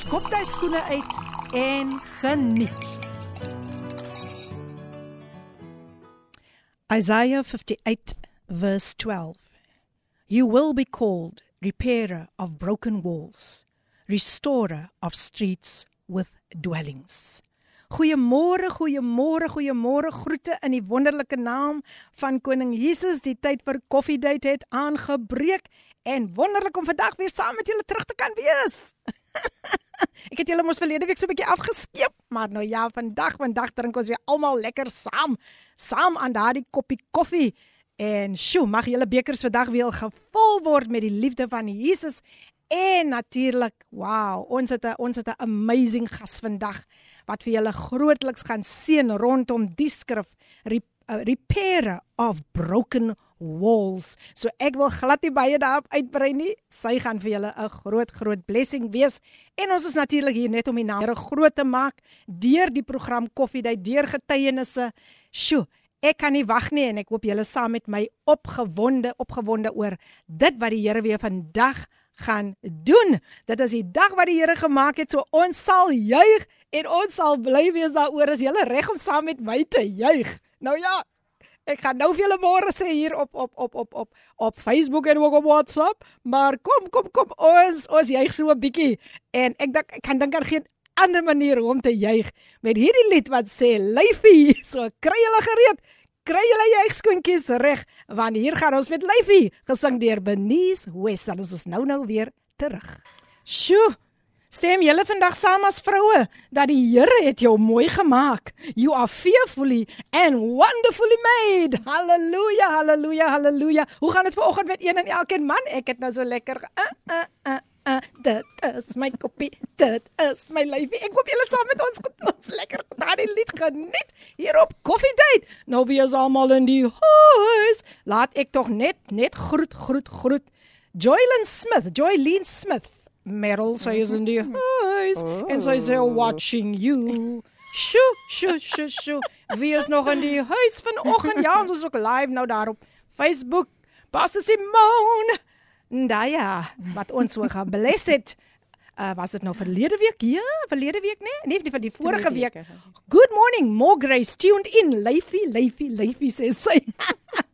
skop jy skoene uit en geniet. Isaiah 58 verse 12. You will be called repairer of broken walls, restorer of streets with dwellings. Goeiemôre, goeiemôre, goeiemôre. Groete in die wonderlike naam van Koning Jesus. Die tyd vir koffiedייט het aangebreek en wonderlik om vandag weer saam met julle terug te kan wees. Ek het julle mos verlede week so 'n bietjie afgeskeep, maar nou ja, vandag, vandag drink ons weer almal lekker saam, saam aan daardie koppie koffie. En sjoe, mag julle bekers vandag weer gevul word met die liefde van Jesus. En natuurlik, wow, ons het 'n ons het 'n amazing gas vandag wat vir julle grootliks gaan seën rondom die skrif Repair of Broken Walls. So ek wil glad nie baie daarop uitbrei nie. Sy gaan vir julle 'n groot groot blessing wees. En ons is natuurlik hier net om die naam groot te maak deur die program Koffiedייט deur getuienisse. Sjoe, ek kan nie wag nie en ek hoop julle saam met my opgewonde opgewonde oor dit wat die Here weer vandag gaan doen. Dit is die dag wat die Here gemaak het, so ons sal juig en ons sal bly wees daaroor as jy reg om saam met my te juig. Nou ja, ek gaan nou vir julle môre sê hier op op op op op op Facebook en ook op WhatsApp, maar kom kom kom ons ons juig so 'n bietjie en ek dink ek kan dink aan geen ander manier om te juig met hierdie lied wat sê lyfie, so kry julle gereed kry julle juigskoentjies reg want hier gaan ons met Lyfie gesing deur Benice West dan is ons nou nou weer terug. Sjoe. Stem julle vandag saam as vroue dat die Here het jou mooi gemaak. You are fearfully and wonderfully made. Halleluja, halleluja, halleluja. Hoe gaan dit vanoggend met een en elkeen man? Ek het nou so lekker uh uh uh Uh, dit is my kopie. Dit is my lyfie. Ek hoop julle saam met ons ons lekker daardie lied geniet hier op Coffee Date. Nou wie is almal in die huis? Laat ek tog net net groet groet groet. Joylyn Smith, Joylyn Smith. Meryl sê is in die huis oh. en sy sê watching you. Sjoe, sjoe, sjoe, sjoe. Wie is nog in die huis vanoggend? Ja, ons is ook live nou daar op Facebook. Pastor Simone. Ndaya wat ons so gebless het. Uh, was dit nou verlede week? Ja, verlede week? Nee, nee, van die vorige week. Good morning, more grace tuned in. Leify, leify, leify sê sy.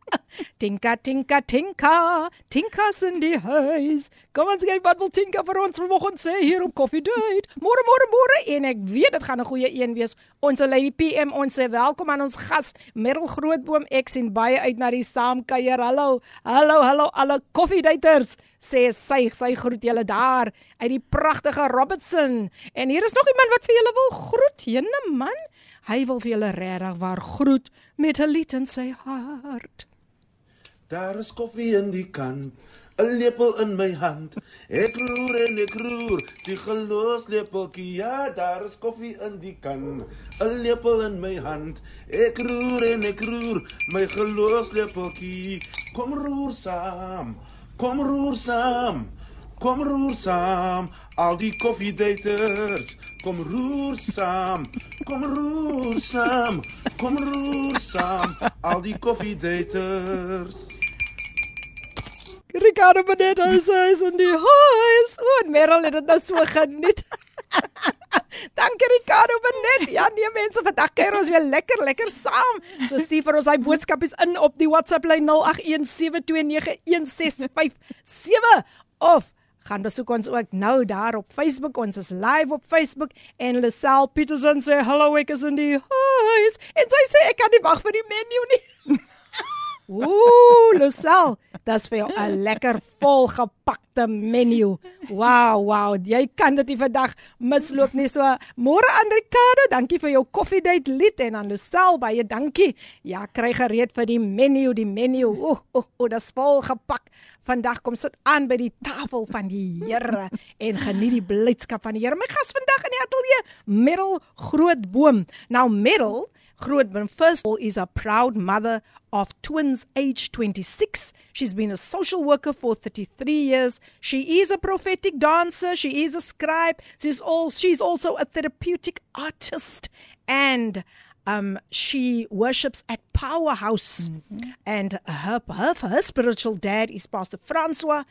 Tinka tinka tinka, tinkas in die huis. Kom ons kyk wat wil Tinka vir ons vanoggend sê hier op Coffee Date. Môre môre môre en ek weet dit gaan 'n goeie een wees. Ons Lady PM ons sê welkom aan ons gas Merel Grootboom X en baie uit na die saamkuier. Hallo. Hallo, hallo alle Coffee Daters. Sê sy, sy groet julle daar uit die pragtige Robertson. En hier is nog iemand wat vir julle wil groet. Jene man, hy wil vir julle regtig waar groet met 'n lied in sy hart. Daar is koffie in die kan, 'n lepel in my hand. Ek roer en ek roer, die gelos lepeltjie. Ja, daar is koffie in die kan, 'n lepel in my hand. Ek roer en ek roer, my gelos lepeltjie. Kom roer saam, kom roer saam. Kom roer saam, al die koffiedaters. Kom roer saam, kom roer saam, kom roer saam, al die koffiedaters. Ricardo Benedetto is in die huis. O, en Merel het dit nou so geniet. Dankie Ricardo Benedetto. Ja, nee mense, vandag kuier ons weer lekker lekker saam. So stuur vir ons daai boodskapies in op die WhatsApp lyn 0817291657 of gaan besoek ons ook nou daar op Facebook. Ons is live op Facebook en Lisel Petersen sê hallo ek is in die huis. En sy sê ek kan nie wag vir die menu nie. Ooh, Lucel, dis vir jou 'n lekker volgepakte menu. Wow, wow, jy kan dit nie vandag misloop nie. So, môre aan Ricardo, dankie vir jou koffiedייט lied en aan Lucel baie dankie. Ja, kry gereed vir die menu, die menu. Ooh, ooh, ooh, dis volgepak vandag kom sit aan by die tafel van die Here en geniet die blydskap van die Here. My gas vandag in die ateljee, Merel Grootboom. Now Merel Grootboom first of all is a proud mother of twins aged 26. She's been a social worker for 33 years. She is a prophetic dancer, she is a scribe. She's all she's also a therapeutic artist and um, she worships at Powerhouse, mm-hmm. and her, her her spiritual dad is Pastor Francois,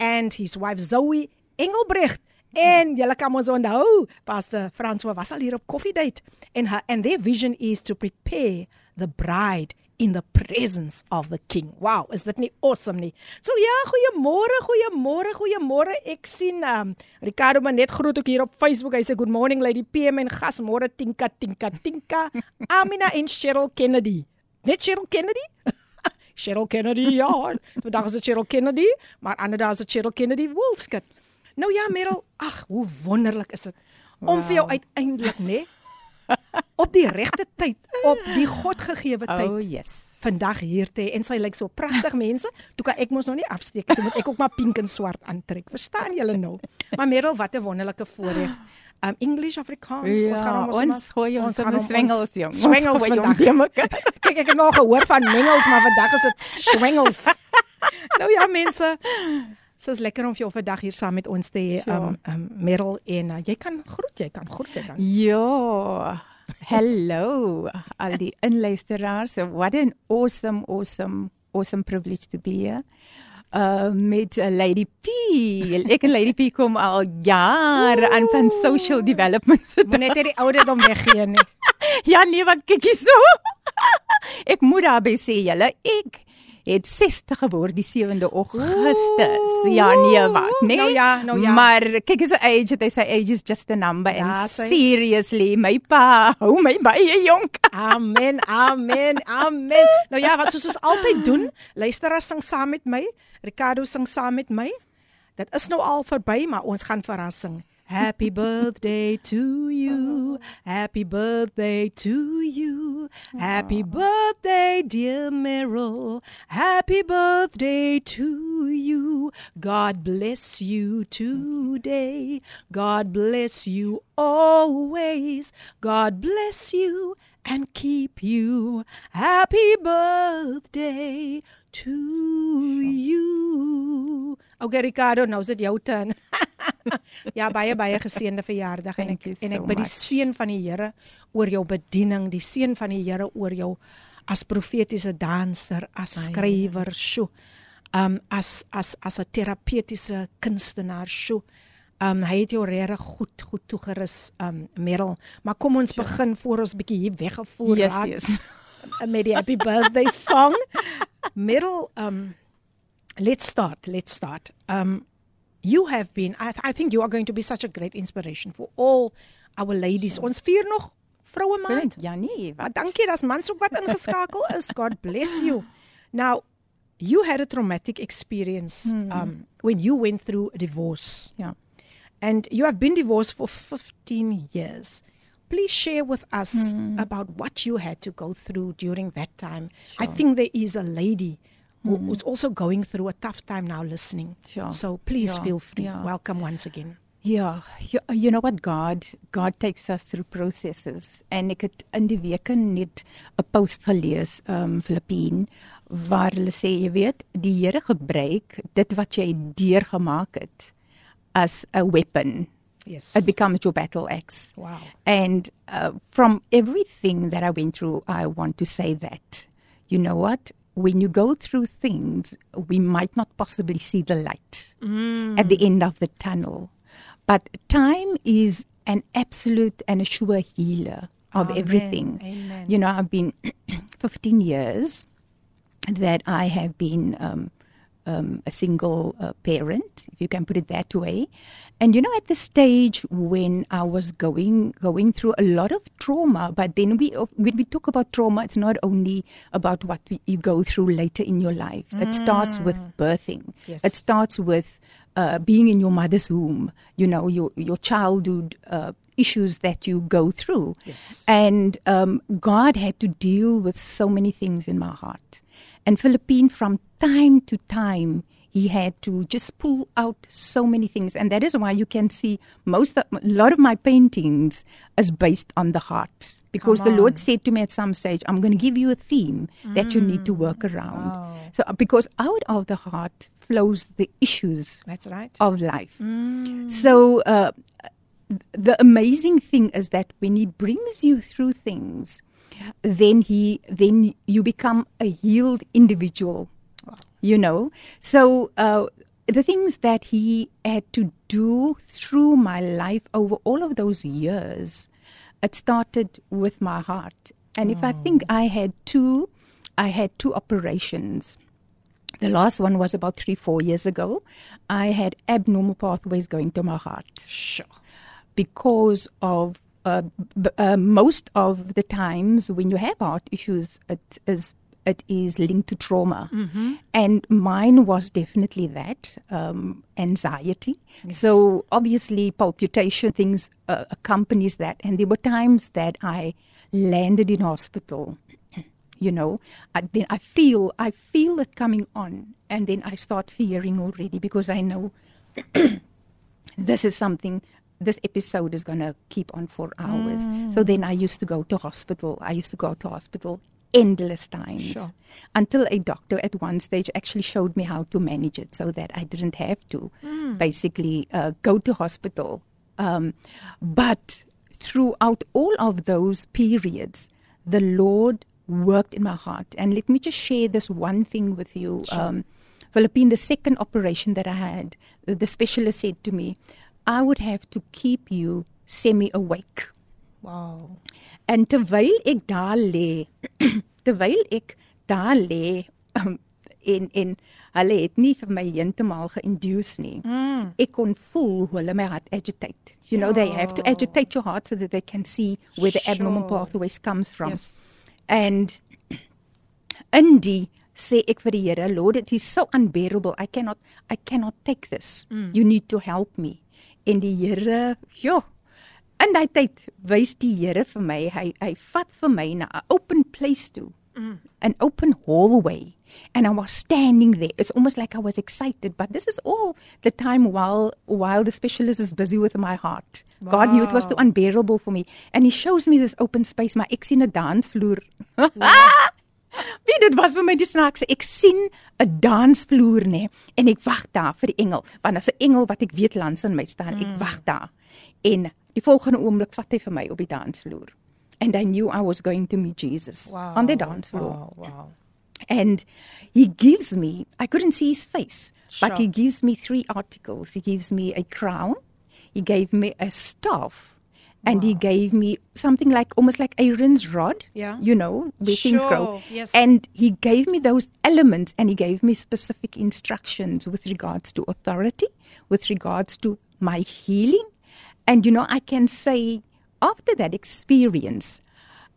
and his wife Zoe Engelbrecht. En julle kan ons onthou, Pastor Francois was al hier op koffiedייט en her and their vision is to prepare the bride in the presence of the king. Wow, is dit nie awesome nie? So ja, goeiemôre, goeiemôre, goeiemôre. Ek sien um Ricardo maar net groet ook hier op Facebook. Hy sê good morning Lady PM en gas môre Tinka Tinka Tinka. Amina en Cheryl Kennedy. Net Cheryl Kennedy? Cheryl Kennedy, ja. Vandag is dit Cheryl Kennedy, maar ander dae is dit Cheryl Kennedy Woolskit. Nou ja, Merel, ag, hoe wonderlik is dit om wow. vir jou uiteindelik, né? Nee, op die regte tyd, op die Godgegewe tyd. Oh yes. Vandag hier te en sy lyk so pragtig mense. Toe kan ek mos nog nie afsteek nie. Moet ek ook maar pink en swart aantrek. Verstaan julle nou? Maar Merel, wat 'n wonderlike voorreg. Um English Afrikaans. Ja, ons gaan ons ons gooi ons op swengels jong. Swengels vandag. Kyk ek het nog gehoor van mengels, maar vandag is dit swengels. nou ja mense. So is lekker om jou vandag hier saam met ons te hê. Ja. Um um Merel en uh, jy kan groet, jy kan groet, jy kan. Ja. Hello al die inluisteraars. What an awesome awesome awesome privilege to be here. Uh met uh, Lady P. Ek en Lady P kom al jare aan van social development. Moet net die ouderdom weggee nie. ja nee, wat kyk jy so? ek moet daar by sê julle, ek het 60 geword die 7de Augustus. Ooh. Ja, nee wat, nee. Nou ja, nou ja. Maar kyk is 'n age, they say age is just a number ja, and say. seriously, my pa, hou my baie jonk. Amen, amen, amen. Nou ja, wat soos ons altyd doen, luisteraars sing saam met my, Ricardo sing saam met my. Dit is nou al verby, maar ons gaan verrassing. Happy birthday to you. Happy birthday to you. Happy birthday, dear Meryl. Happy birthday to you. God bless you today. God bless you always. God bless you and keep you. Happy birthday to you. Okay, Ricardo, nou is dit jou turn. ja, baie baie geseënde verjaardag en ek en ek bid die seën van die Here oor jou bediening, die seën van die Here oor jou as profetiese danser, as skrywer, sjo. Um as as as 'n terapeutiese kunstenaar, sjo. Um hy het jou regtig goed goed toegerus, um Merel. Maar kom ons sure. begin voor ons bietjie hier weggevoer yes, raak. Yes. met die happy birthday song. Merel, um let's start, let's start. Um you have been I, th I think you are going to be such a great inspiration for all our ladies. Ons vier nog vroue maand. Ja nee, wat? Maar dankie dat mans ook wat ingeskakel is. God bless you. Now, you had a traumatic experience hmm. um when you went through a divorce. Yeah. And you have been divorced for 15 years. Please share with us hmm. about what you had to go through during that time. Sure. I think there is a lady mm-hmm. who's also going through a tough time now listening. Sure. So please yeah. feel free. Yeah. Welcome once again. Ja, you, you know what God God takes us through processes en ek het in die week net 'n post gelees um Filippine waar hulle sê jy weet die Here gebruik dit wat jy deurgemaak het as a weapon. Yes. It becomes your battle axe. Wow. And uh, from everything that I went through I want to say that you know what when you go through things, we might not possibly see the light mm. at the end of the tunnel. But time is an absolute and a sure healer of Amen. everything. Amen. You know, I've been 15 years that I have been um, um, a single uh, parent, if you can put it that way. And you know, at the stage when I was going going through a lot of trauma, but then we when we talk about trauma, it's not only about what we, you go through later in your life. Mm. It starts with Mm. birthing. Yes. It starts with uh, being in your mother's womb. You know, your your childhood. Uh, issues that you go through Yes. and um, god had to deal with so many things in my heart and Philippine, from time to time, he had to just pull out so many things, and that is why you can see most of, a lot of my paintings is based on the heart. Because the Lord said to me at some stage, "I'm going to give you a theme that you need to work around." Wow. So, because out of the heart flows the issues That's right. of life. So, uh, the amazing thing is that when He brings you through things, then He then you become a healed individual. You know, so uh, the things that He had to do through my life over all of those years, it started with my heart. And if I think I had two, I had two operations. The last one was about three, four years ago. I had abnormal pathways going to my heart Sure. because of uh, b- uh, most of the times when you have heart issues, it is it is linked to trauma, and mine was definitely that um, anxiety. So obviously, palpitation things uh, accompanies that, and there were times that I landed in hospital you know. I, then i feel i feel it coming on. And then i start fearing already because i know this is something this episode is going to keep on for hours. So then i used to go to hospital. I used to go to hospital endless times Sure. until a doctor at one stage actually showed me how to manage it so that i didn't have to basically uh, go to hospital um, but throughout all of those periods the lord worked in my heart and let me just share this one thing with you um, Philippine, the second operation that I had, the the specialist said to me, I would have to keep you semi awake. Wow. En terwyl ek daar lê, terwyl ek daar lê um, en en hulle het nie vir my heeltemal geïnduce nie. Mm. Ek kon voel hoe hulle my hart agitate. You know, they have to agitate your heart so that they can see where the abnormal Sure. pathways comes from. Yes. And in die sê ek vir die Here, Lord, it is so unbearable. I cannot I cannot take this. Mm. You need to help me. En die Here, ja. In daai tyd wys die Here vir my, hy hy vat vir my na 'n open place toe. Mm. An open hallway. And I was standing there. It's almost like I was excited, but this is all the time while while the specialist is busy with my heart. God knew it was too Wow. unbearable for me. And he shows me this open space, maar ek sien 'n dansvloer. Wie dit was vir my die snaakse. Ek sien 'n dansvloer nê en ek wag daar vir die engel, want as 'n engel wat ek weet langs in my staan, ek wag daar. En die volgende oomblik vat hy vir my op die dansvloer. And I knew I was going to meet Jesus Wow. on the dance floor. Wow. Wow. And he gives me, I couldn't see his face, but he gives me three articles. He gives me a crown, he gave me a staff, and he gave me something like almost like Aaron's rod. Yeah. You know, where things grow. Yes. And he gave me those elements and he gave me specific instructions with regards to authority, with regards to my healing. And you know, I can say after that experience,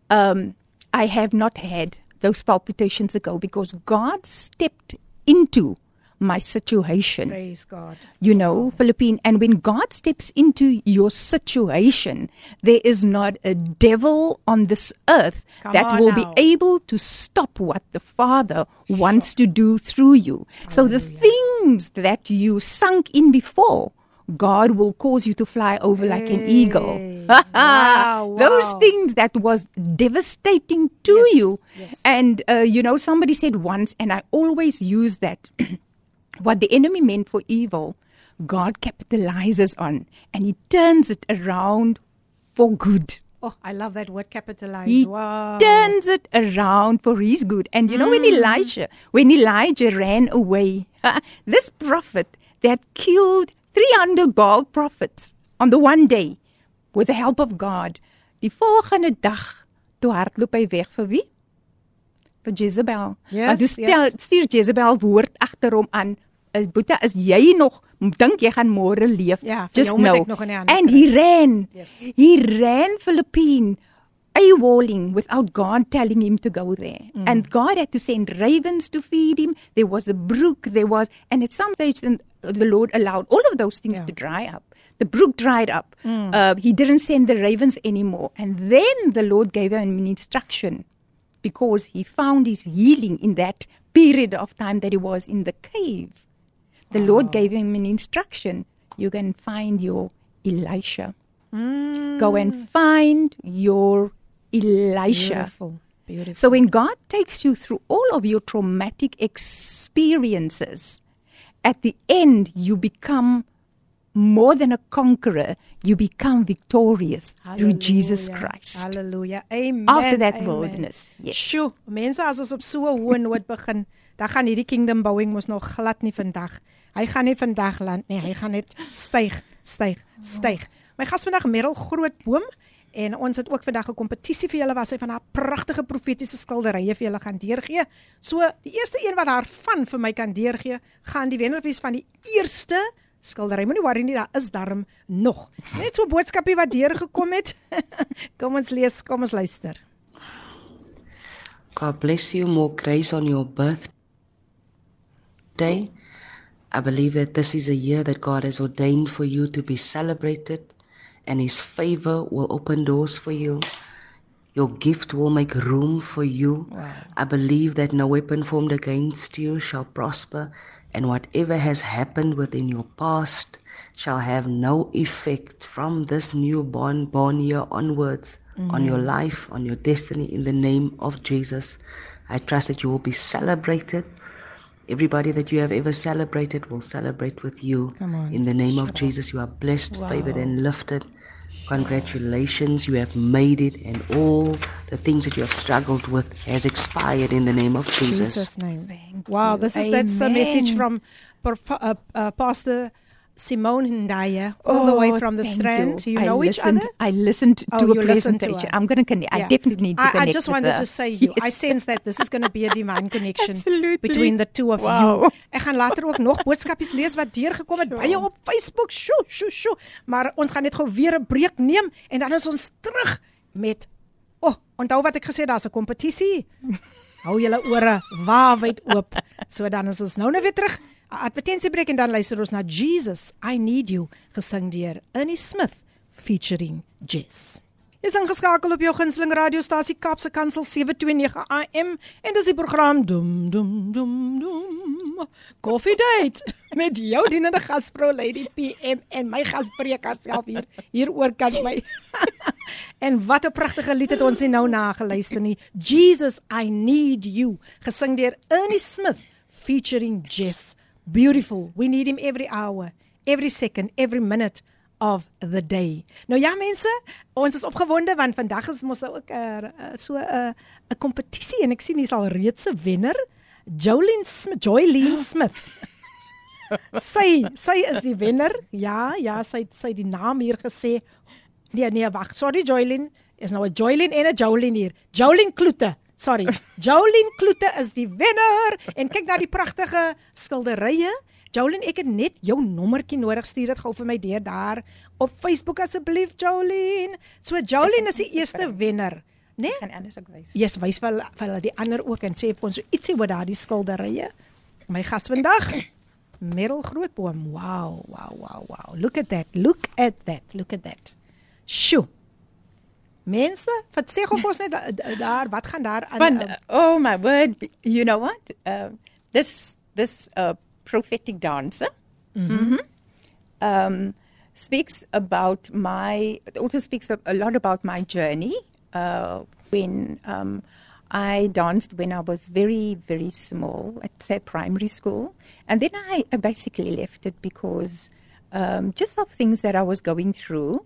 um, I have not had those palpitations ago because God stepped into my situation. Praise God. You know, Philippine, and when God steps into your situation, there is not a devil on this earth Come that will now. be able to stop what the Father wants to do through you. So the things that you sunk in before, God will cause you to fly over like an eagle. Hey. Wow, Those things that was devastating to Yes, you. yes. And, uh, you know, somebody said once, and I always use that what the enemy meant for evil, God capitalizes on and he turns it around for good. Oh, I love that word capitalized. He wow. turns it around for his good. And you know, when Elijah, when Elijah ran away, this prophet that killed 300 Baal prophets on the one day with the help of God, die volgende dag toe hardloop hy weg vir wie? Vir Jezebel. Yes, Maar toe stel, yes. stuur Jezebel woord agter hom aan. Is Boeta, is jy nog dink jy gaan môre leef? Ja, Just hande And he ran. Yes. He ran Philippine AWOLing without God telling him to go there. Mm. And God had to send ravens to feed him. There was a brook, there was, and at some stage, then the Lord allowed all of those things Yeah. Mm. to dry up. The brook dried up. Uh, he didn't send the ravens anymore. And then the Lord gave him an instruction because he found his healing in that period of time that he was in the cave. the Lord gave him an instruction. You can find your Elisha. Go and find your Elisha. Beautiful. Beautiful. So when God takes you through all of your traumatic experiences, at the end you become more than a conqueror. You become victorious through Jesus. Christ. Hallelujah. Amen. After that amen. wilderness, yes. Sjoe, mense as ons op so 'n hoë noot begin, dan gaan hierdie kingdom bouing mos nog glad nie vandag. Hy gaan nie vandag land nie, hy gaan net styg, styg, styg. My gas vandag Merel Grootboom en ons het ook vandag 'n kompetisie vir julle waar sy van haar pragtige profetiese skilderye vir julle gaan deurgee. So die eerste een wat haar van vir my kan deurgee, gaan die wenner wees van die eerste skildery. Moenie worry nie, daar is darm nog. Net so 'n boodskapie wat deurgekom het. kom ons lees, kom ons luister. God bless you. More grace on your birthday. I believe that this is a year that God has ordained for you to be celebrated, and His favor will open doors for you. Your gift will make room for you. I believe that no weapon formed against you shall prosper, and whatever has happened within your past shall have no effect from this newborn born year onwards on your life, on your destiny, in the name of Jesus. I trust that you will be celebrated. Everybody that you have ever celebrated will celebrate with you. In the name of Jesus, you are blessed, favored, and lifted. Congratulations, you have made it, and all the things that you have struggled with has expired in the name of Jesus. Jesus name. Wow, this is that's a message from uh, uh, Pastor Simone Ndaya, all the way Oh, from the Strand. You, I know each listened, other. I listened Oh, to you a to presentation. her. I'm going to connect. I Yeah. definitely need to I, connect. I just wanted her. to say you. I Yes. sense that this is going to be a divine connection Absolutely. between the two of Wow. you. Ek gaan later ook nog boodskapies lees wat deurgekom het baie op Facebook. Sjoe, sjoe, sjoe. Maar ons gaan net gou weer 'n breek neem en dan is ons terug met O, oh, onthou wat ek gesê het, daar's 'n kompetisie. Hou julle ore waawyd oop. So dan is ons nou net weer terug. Advertensiebreek en dan luister ons na Jesus, I Need You, gesing deur Ernie Smith featuring Jess. Jy is ingeskakel op jou gunsteling radiostasie Kapse Kansel 729 AM en dis die program Dum Dum Dum Dum Coffee Date met jou dienende gasvrou Lady PM en my gaspreeker self hier hier oor kan my. en wat 'n pragtige lied het ons nie nou nageluister nie. Jesus I Need You gesing deur Ernie Smith featuring Jess. Beautiful. We need him every hour, every second, every minute of the day. Nou ja mense, ons is opgewonde want vandag is mos ook 'n uh, so 'n uh, 'n kompetisie en ek sien hier's al reeds 'n wenner, Jolene Smith, Joylene Smith. sy sy is die wenner. Ja, ja, sy sy die naam hier gesê. Nee, nee, wag. Sorry Joylene, is nou 'n Joylene en 'n Jolene hier. Jolene Kloete. Sorry. Jolene Kloete is die wenner en kyk na die pragtige skilderye. Jolene, ek het net jou nommertjie nodig. Stuur dit gou vir my deur daar op Facebook asseblief Jolene. So Jolene is die eerste wenner, né? Nee? Gaan anders ook wys. Yes, wys vir vir hulle die ander ook en sê vir ons so ietsie oor daardie skilderye. My gas vandag, Merel Grootboom. Wow, wow, wow, wow. Look at that. Look at that. Look at that. Sjoe. Mense, wat sê gou ons net da- da- daar, wat gaan daar aan? Uh, oh my word! You know what? Uh, this this uh, prophetic dancer mhm, um, speaks about my. Also speaks a, lot about my journey uh, when um, I danced when I was very very small at say primary school, and then I, I basically left it because um, just of things that I was going through.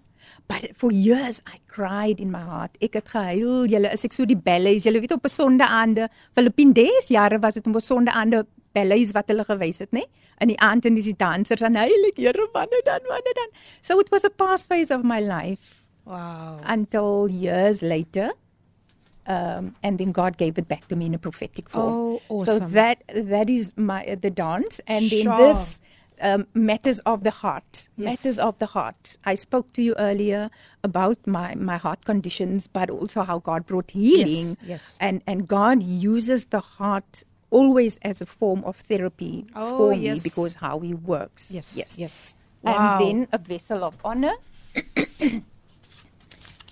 But for years I cried in my heart. Ek het gehuil. Julle is ek so die ballets. Julle weet op 'n Sondaande, Filippines jare was dit op 'n Sondaande ballets wat hulle gewys het, nê? In die aand en dis die dansers en heilig, Here, wanneer dan, wanneer dan. So it was a past phase of my life wow. until years later. Um, and then God gave it back to me in a prophetic form. Oh, So awesome. that that is my the dance, and then Sure. this um, matters of the heart. Yes. Matters of the heart. I spoke to you earlier about my my heart conditions, but also how God brought healing. yes. And and God uses the heart always as a form of therapy Oh, for me because how He works. Yes, yes, yes. And then a vessel of honor.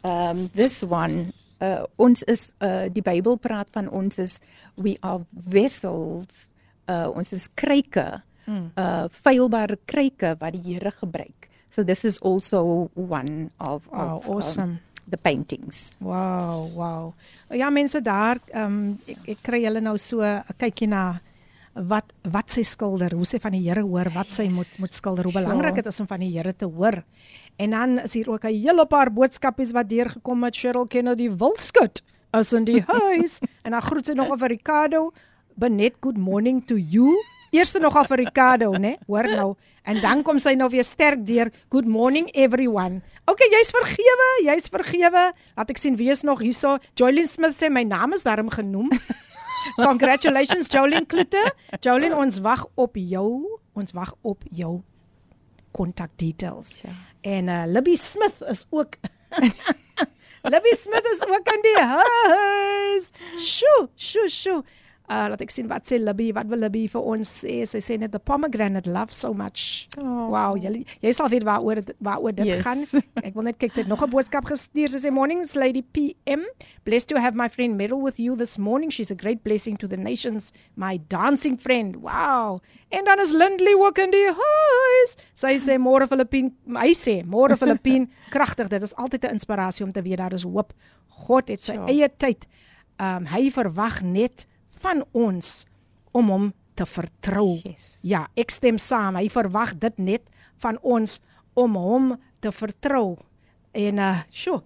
um, this one, uh, ons is uh, die Bybel praat van ons is we are vessels. Uh, ons is kruike uh feilbare kruike wat die Here gebruik. So this is also one of, Wow, of awesome. um, the paintings. Wow, wow. Ja, mense daar, ehm um, ek, ek kry hulle nou so 'n kykie na wat wat sy skilder, hoe sy van die Here hoor, wat sy moet moet skilder, hoe belangrik dit is om van die Here te hoor. En dan is hier ook 'n hele paar boodskapies wat deurgekom het Cheryl Kennedy Wilskut as in die huis en dan groet sy nog vir Ricardo Benet good morning to you. Eerste nog vir Ricardo, né? Hoor nou. En dan kom sy nou weer sterk deur. Good morning everyone. Okay, jy's vergewe, jy's vergewe. Laat ek sien wie is nog hierso. Joylyn Smith sê my naam is daarom genoem. Congratulations Jolien Kloete. Jolien, ons wag op jou. Ons wag op jou kontak details. Ja. En uh, Libby Smith is ook Libby Smith is ook in die huis. Sjoe, sjoe, sjoe. Uh laat ek sien wat sê Libby, wat wil Libby vir ons sê? Sy sê net the pomegranate love so much. Oh. Wow, jy jy sal weet waaroor waaroor dit Yes. gaan. Ek wil net kyk sy het nog 'n boodskap gestuur. Sy sê mornings lady PM. Blessed to have my friend Meryl with you this morning. She's a great blessing to the nations. My dancing friend. Wow. En dan is Lindley ook in die huis. Sy sê môre Filippien, hy sê môre Filippien, kragtig. Dit is altyd 'n inspirasie om te weet daar is hoop. God het sy Ja. eie tyd. Um hy verwag net van ons om hom te vertrou. Yes. Ja, ek stem saam. Hy verwag dit net van ons om hom te vertrou. En uh, sjoe,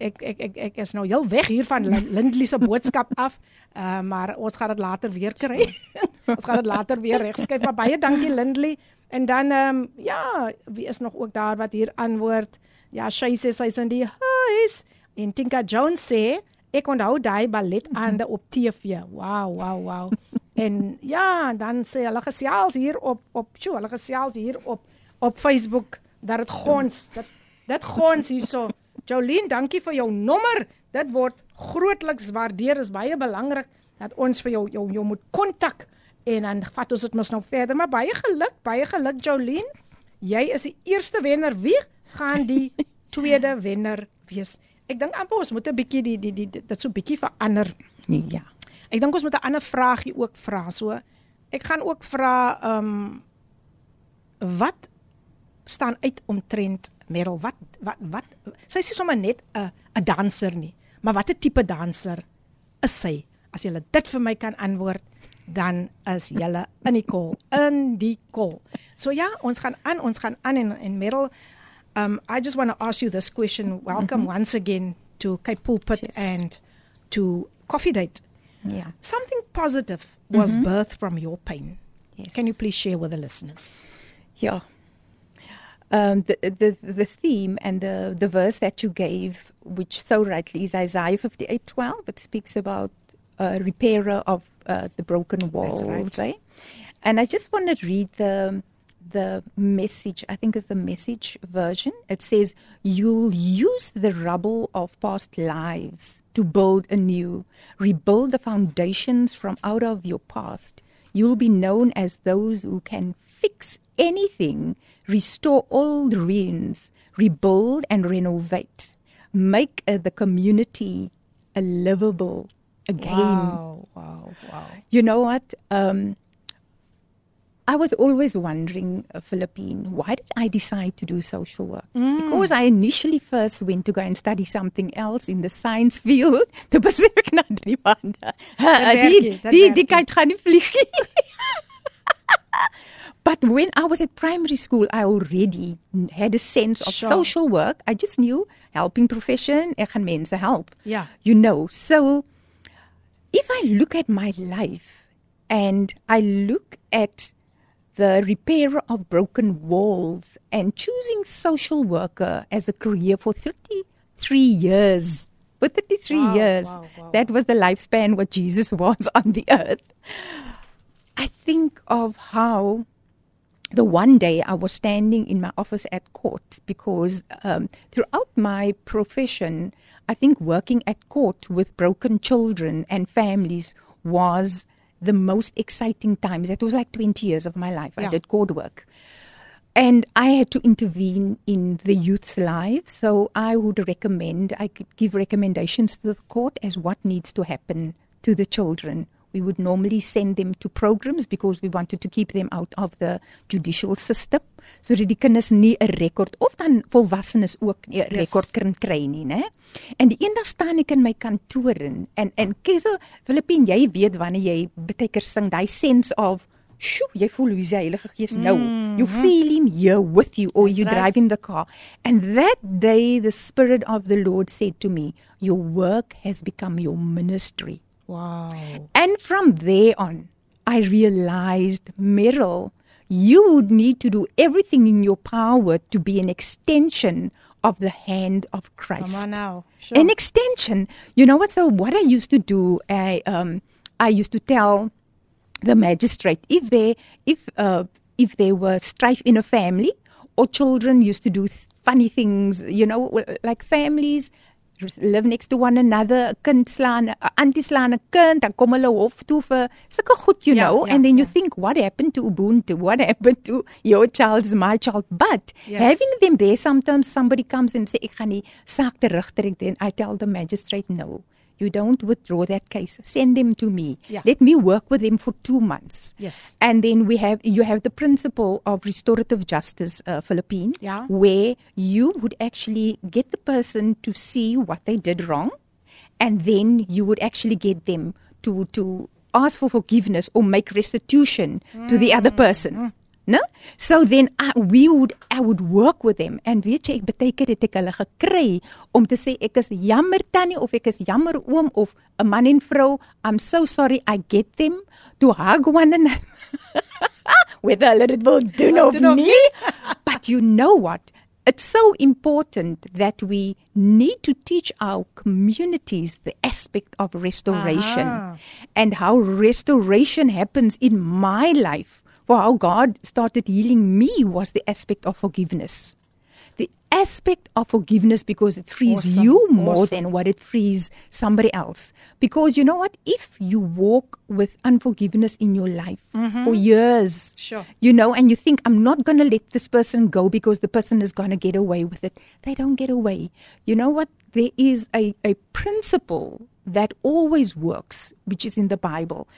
ek ek ek ek is nou heel weg hier van Lin- Lindley se boodskap af. Uh, maar ons gaan dit later weer kry. ons gaan dit later weer regskryf. Maar baie dankie Lindley. En dan ehm um, ja, wie is nog ook daar wat hier antwoord? Ja, sy sê sy's in die huis. En Tinka Jones sê ek onthou daai balletaande op TV. Wow, wow, wow. en ja, dan sê hulle gesels hier op op, sjoe, hulle gesels hier op op Facebook dat dit gons, dit dit gons hierso. Jolien, dankie vir jou nommer. Dit word grootliks waardeer. Is baie belangrik dat ons vir jou jou, jou moet kontak en dan vat ons dit mos nou verder. Maar baie geluk, baie geluk Jolien. Jy is die eerste wenner. Wie gaan die tweede wenner wees? Ek dink amper ons moet 'n bietjie die die die dit so 'n bietjie verander. Ja. Ek dink ons moet 'n ander vraagie ook vra. So ek gaan ook vra ehm um, wat staan uit omtrent Merel? Wat wat wat sy sê sommer net 'n 'n danser nie, maar watter tipe danser is sy? As jy dit vir my kan antwoord, dan is jy in die kol, in die kol. So ja, ons gaan aan, ons gaan aan en en Merel um I just want to ask you this question. Welcome mm -hmm. once again to Cape Pulpit Yes. and to Coffee Date. Yeah. Something positive was birthed from your pain. Yes. Can you please share with the listeners? Yeah. Um, the, the the theme and the, the verse that you gave, which so rightly is Isaiah fifty eight twelve. It speaks about a repairer of uh, the broken walls. right. eh? And I just want to read the the message. I think it's the message version. It says, "You'll use the rubble of past lives to build anew, rebuild the foundations from out of your past. You'll be known as those who can fix anything, restore old ruins, rebuild and renovate, make uh, the community a livable again." Wow, wow, wow. You know what? Um, I was always wondering, uh, Philippine, why did I decide to do social work? Because I initially first went to go and study something else in the science field. Toe besef ek na drie maande. werk Die nie, dit die die nie. gaan nie vlieg nie. But when I was at primary school, I already had a sense of Sure. social work. I just knew helping profession, ek gaan mense help. Yeah. You know, so if I look at my life and I look at the repair of broken walls and choosing social worker as a career for 33 years. For 33 Wow, years. wow, wow. That was the lifespan what Jesus was on the earth. I think of how the one day I was standing in my office at court because um, throughout my profession, I think working at court with broken children and families was the most exciting times. That was like 20 years of my life. Yeah. I did court work. And I had to intervene in the youth's lives. So I would recommend, I could give recommendations to the court as what needs to happen to the children. We would normally send them to programs because we wanted to keep them out of the judicial system sodat die kinders nie 'n rekord of dan volwassenes ook 'n Yes. rekord kan kry nie, né? En die eendag staan ek in my kantoor en en, en Keso Filippin, jy weet wanneer jy baie keer sing daai sense of Sjoe, jy voel hoe die Heilige Gees nou. You feel him here with you or you right. drive in the car. And that day the spirit of the Lord said to me, your work has become your ministry. Wow. And from there on, I realized, Meryl, you would need to do everything in your power to be an extension of the hand of Christ. Come on now. Sure. An extension. You know what? So what I used to do, I um, I used to tell the magistrate if they if uh, if there were strife in a family or children used to do th- funny things, you know, like families live next to one another, 'n kind slaan, 'n auntie slaan 'n kind, dan kom hulle hof toe vir sulke goed, you Ja, know, ja, and then you ja. think what happened to Ubuntu? What happened to your child is my child? But Yes. having them there sometimes somebody comes and say ek gaan die saak terugtrek then I tell the magistrate no. You don't withdraw that case. Send them to me. Ja. Let me work with them for 2 months. Yes. And then we have you have the principle of restorative justice, uh, Philippine, Yeah. where you would actually get the person to see what they did wrong, and then you would actually get them to to ask for forgiveness or make restitution to the other person. No? So then I, we would I would work with them and weet jy ek keer het ek hulle gekry om te sê ek is jammer tannie of ek is jammer oom of 'n man en vrou I'm so sorry I get them to hug one another whether hulle dit wil Doen of nie but you know what it's so important that we need to teach our communities the aspect of restoration Aha. and how restoration happens in my life. How God started healing me was the aspect of forgiveness. The aspect of forgiveness because it frees Awesome, you more awesome. than what it frees somebody else. Because you know what? If you walk with unforgiveness in your life for years, Mm-hmm. Sure. you know, and you think, I'm not going to let this person go because the person is going to get away with it. They don't get away. You know what? There is a, a principle that always works, which is in the Bible.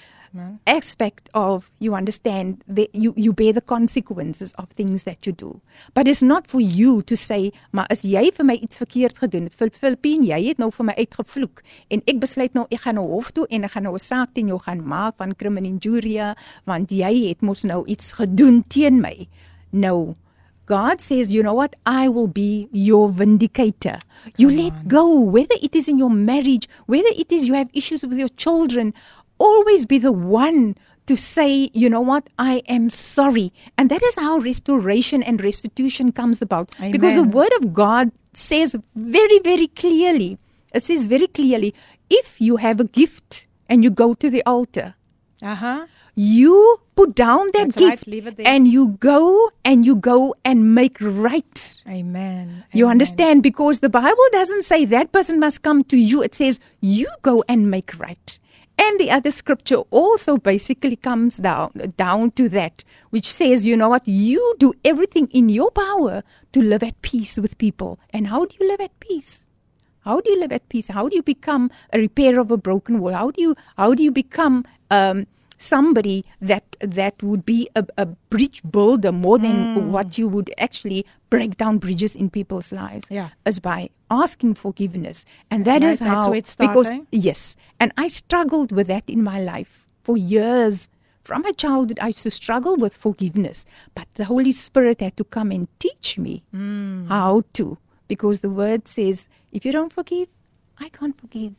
Aspect of you understand that you, you bear the consequences of things that you do. But it's not for you to say, maar as jy vir my iets verkeerd gedoen het, Fil- Filippine, jy het nou vir my uitgevloek en ek besluit nou ek gaan na hof toe en ek gaan nou 'n saak teen jou gaan maak van criminal injuria want jy het mos nou iets gedoen teen my. No. God says, you know what? I will be your vindicator. You let go, whether it is in your marriage, whether it is you have issues with your children, always be the one to say, you know what? I am sorry. And that is how restoration and restitution comes about. Because the word of God says very, very clearly, it says very clearly, if you have a gift and you go to the altar, Uh-huh. you put down that That's right, gift there. and you go and you go and make right. Amen. You Amen. understand? Because the Bible doesn't say that person must come to you. It says you go and make right. And the other scripture also basically comes down down to that, which says, you know what, you do everything in your power to live at peace with people. And how do you live at peace? How do you live at peace? How do you become a repairer of a broken wall? How do you how do you become um, somebody that that would be a, a bridge builder more than what you would actually break down bridges in people's lives? Yeah. is by asking forgiveness, and that is That's how where it starts, because eh? yes, and I struggled with that in my life for years. From my childhood, I used to struggle with forgiveness, but the Holy Spirit had to come and teach me Hmm. how to, because the Word says, if you don't forgive, I can't forgive.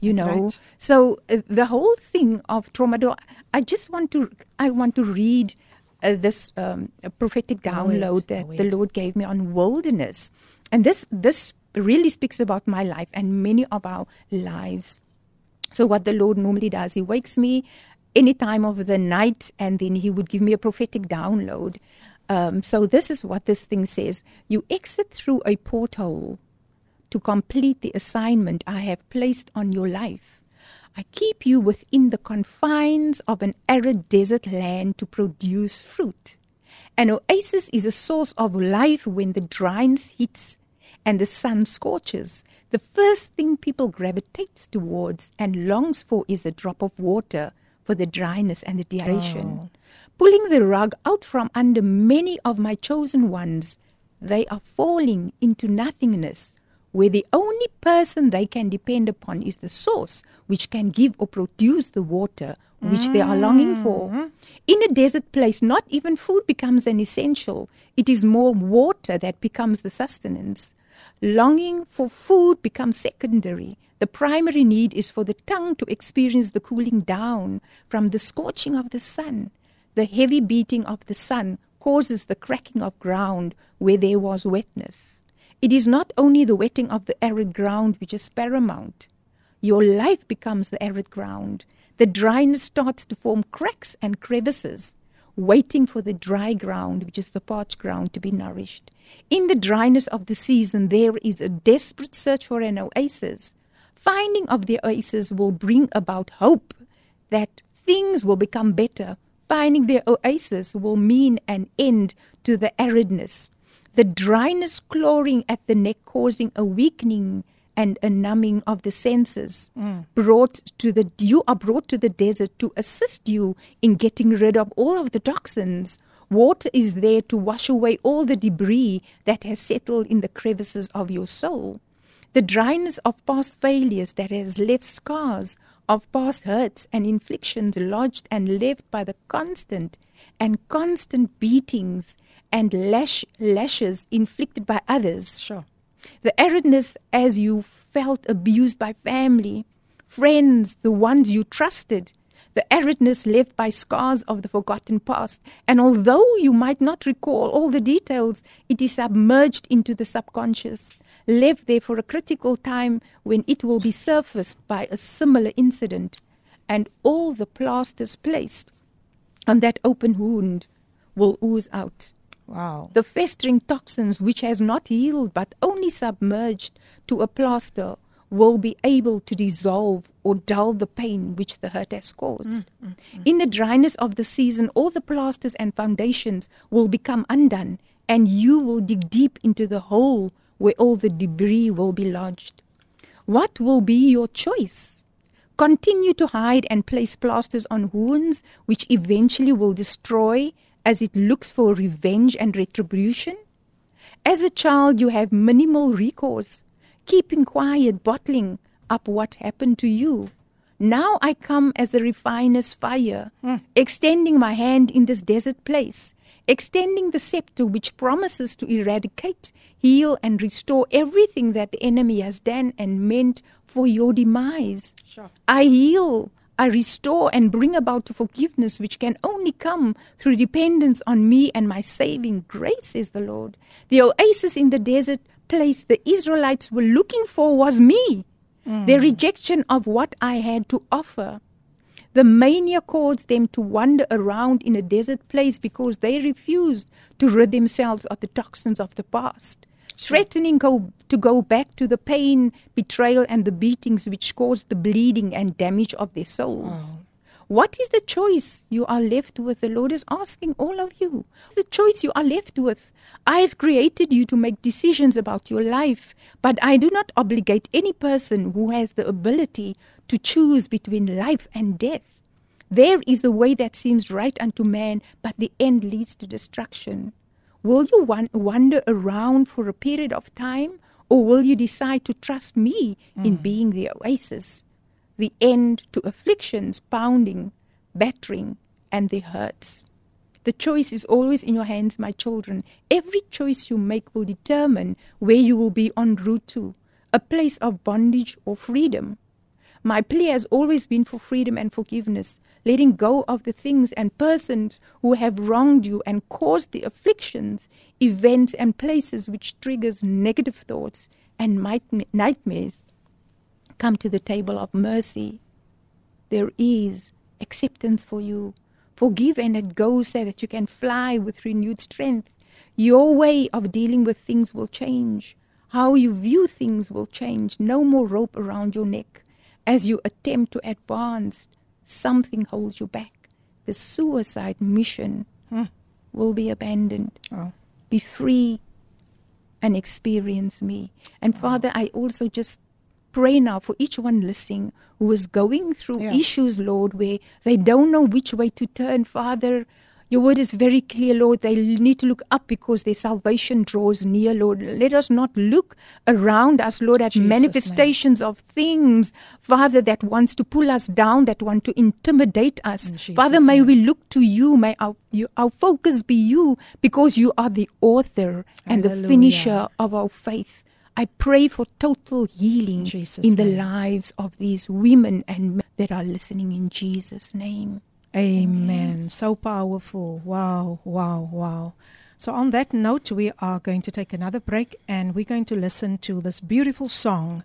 You That's know, right. so uh, the whole thing of trauma. do- I just want to, I want to read uh, this um, prophetic download that the. Lord gave me on wilderness, and this this really speaks about my life and many of our lives. So what the Lord normally does, He wakes me any time of the night, and then He would give me a prophetic download. Um, so this is what this thing says: You exit through a porthole to complete the assignment I have placed on your life. I keep you within the confines of an arid desert land to produce fruit. An oasis is a source of life when the dryness hits and the sun scorches. The first thing people gravitate towards and longs for is a drop of water for the dryness and the dehydration. Oh. Pulling the rug out from under many of my chosen ones, they are falling into nothingness, where the only person they can depend upon is the source which can give or produce the water which they are longing for. Mm. In a desert place, not even food becomes an essential, it is more water that becomes the sustenance. Longing for food becomes secondary. The primary need is for the tongue to experience the cooling down from the scorching of the sun. The heavy beating of the sun causes the cracking of ground where there was wetness. It is not only the wetting of the arid ground which is paramount. Your life becomes the arid ground. The dryness starts to form cracks and crevices, waiting for the dry ground, which is the parched ground, to be nourished. In the dryness of the season, there is a desperate search for an oasis. Finding of the oasis will bring about hope that things will become better. Finding the oasis will mean an end to the aridness. The dryness clawing at the neck, causing a weakening and a numbing of the senses mm. brought to the you are brought to the desert to assist you in getting rid of all of the toxins. Water is there to wash away all the debris that has settled in the crevices of your soul. The dryness of past failures that has left scars of past hurts and inflictions lodged and left by the constant and constant beatings and lash, lashes inflicted by others Sure. the aridness as you felt abused by family, friends, the ones you trusted, the aridness left by scars of the forgotten past. And although you might not recall all the details, it is submerged into the subconscious, left there for a critical time when it will be surfaced by a similar incident. And all the plasters placed on that open wound will ooze out. Wow. The festering toxins, which has not healed but only submerged to a plaster, will be able to dissolve or dull the pain which the hurt has caused. Mm, mm, mm. In the dryness of the season, all the plasters and foundations will become undone, and you will dig deep into the hole where all the debris will be lodged. What will be your choice? Continue to hide and place plasters on wounds which eventually will destroy as it looks for revenge and retribution? As a child, you have minimal recourse, keeping quiet, bottling up what happened to you. Now I come as a refiner's fire, hmm. extending my hand in this desert place, extending the scepter which promises to eradicate, heal, and restore everything that the enemy has done and meant for your demise. Sure. I heal, I restore, and bring about the forgiveness which can only come through dependence on me and my saving grace, says the Lord. The oasis in the desert place the Israelites were looking for was me, mm. their rejection of what I had to offer. The mania caused them to wander around in a desert place because they refused to rid themselves of the toxins of the past, threatening go, to go back to the pain, betrayal, and the beatings which caused the bleeding and damage of their souls. Oh. What is the choice you are left with? The Lord is asking all of you. The choice you are left with. I have created you to make decisions about your life, but I do not obligate any person who has the ability to choose between life and death. There is a way that seems right unto man, but the end leads to destruction. Will you wan- wander around for a period of time, or will you decide to trust me in mm. being the oasis? The end to afflictions, pounding, battering, and the hurts. The choice is always in your hands, my children. Every choice you make will determine where you will be en route to a place of bondage or freedom. My plea has always been for freedom and forgiveness, letting go of the things and persons who have wronged you and caused the afflictions, events, and places which triggers negative thoughts and nightmares. Come to the table of mercy. There is acceptance for you. Forgive and let go so that you can fly with renewed strength. Your way of dealing with things will change. How you view things will change. No more rope around your neck. As you attempt to advance, something holds you back. The suicide mission hmm. will be abandoned. Oh. Be free and experience me. And oh. Father, I also just pray now for each one listening who is going through Yeah. issues, Lord, where they don't know which way to turn, Father. Your word is very clear, Lord. They need to look up because their salvation draws near, Lord. Let us not look around us, Lord, at Jesus' name. manifestations of things, Father, that wants to pull us down, that want to intimidate us. In Father, may name. we look to you. May our, you, our focus be you because you are the author and the finisher of our faith. I pray for total healing Jesus' in the lives of these women and men that are listening in Jesus' name. Amen. So powerful. Wow, wow, wow. So, on that note, we are going to take another break and we're going to listen to this beautiful song.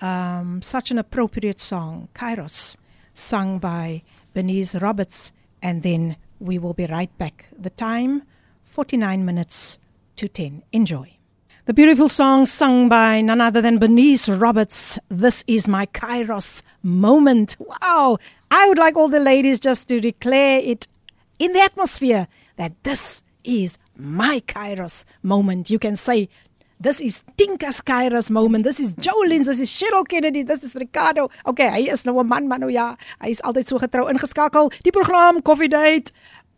Um, such an appropriate song, Kairos, sung by Bernice Roberts. And then we will be right back. The time 49 minutes to 10. Enjoy. The beautiful song sung by none other than Bernice Roberts. This is my Kairos moment. Wow. I would like all the ladies just to declare it in the atmosphere that this is my Kairos moment. You can say, This is Tinka's Kairos moment. This is Jolene's. This is Cheryl Kennedy. This is Ricardo. Okay, hy is nou 'n man, maar nou ja, hy is altyd so getrou ingeskakel. Die program Coffee Date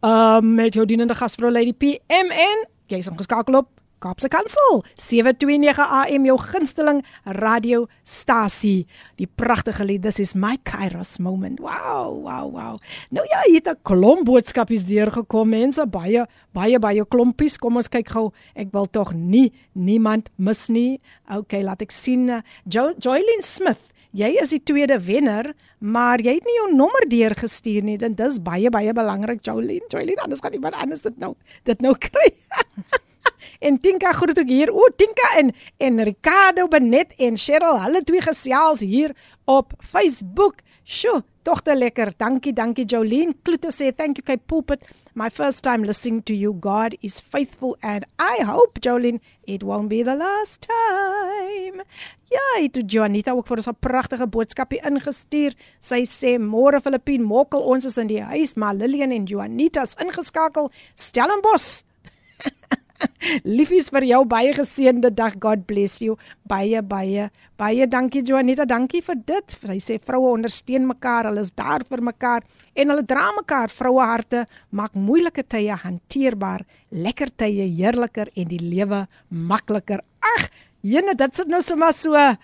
um, met jou dienende gasvrou Lady PM en jy's ingeskakel op Kaapse Kansel 729 AM jou gunsteling radiostasie. Die pragtige lied This is my Kairos moment. Wow, wow, wow. Nou ja, hier het 'n klomp boodskapies deurgekom. Mense baie baie baie klompies. Kom ons kyk gou. Ek wil tog nie niemand mis nie. Okay, laat ek sien. uh, Jo Joylyn Smith. Jy is die tweede wenner, maar jy het nie jou nommer deurgestuur nie. Dit dis baie baie belangrik, Jolien. Jolien, anders gaan iemand anders dit nou dit nou kry. En Tinka groet ook hier. O, Tinka en en Ricardo Benet en Cheryl, hulle twee gesels hier op Facebook. Sjoe, tog te lekker. Dankie, dankie Jolene. Klute sê thank you Kay Pulpit. My first time listening to you. God is faithful and I hope Jolene it won't be the last time. Ja, het toe Juanita ook vir ons 'n pragtige boodskapie ingestuur. Sy sê môre Filippien mokkel ons is in die huis, maar Lillian en Juanita is ingeskakel. Stellenbosch Liefies vir jou baie geseënde dag. God bless you. Baie baie baie dankie Juanita. Dankie vir dit. Sy sê vroue ondersteun mekaar. Hulle is daar vir mekaar en hulle dra mekaar vroue harte maak moeilike tye hanteerbaar, lekker tye heerliker en die lewe makliker. Ag, Jene, dit sit nou sommer so 'n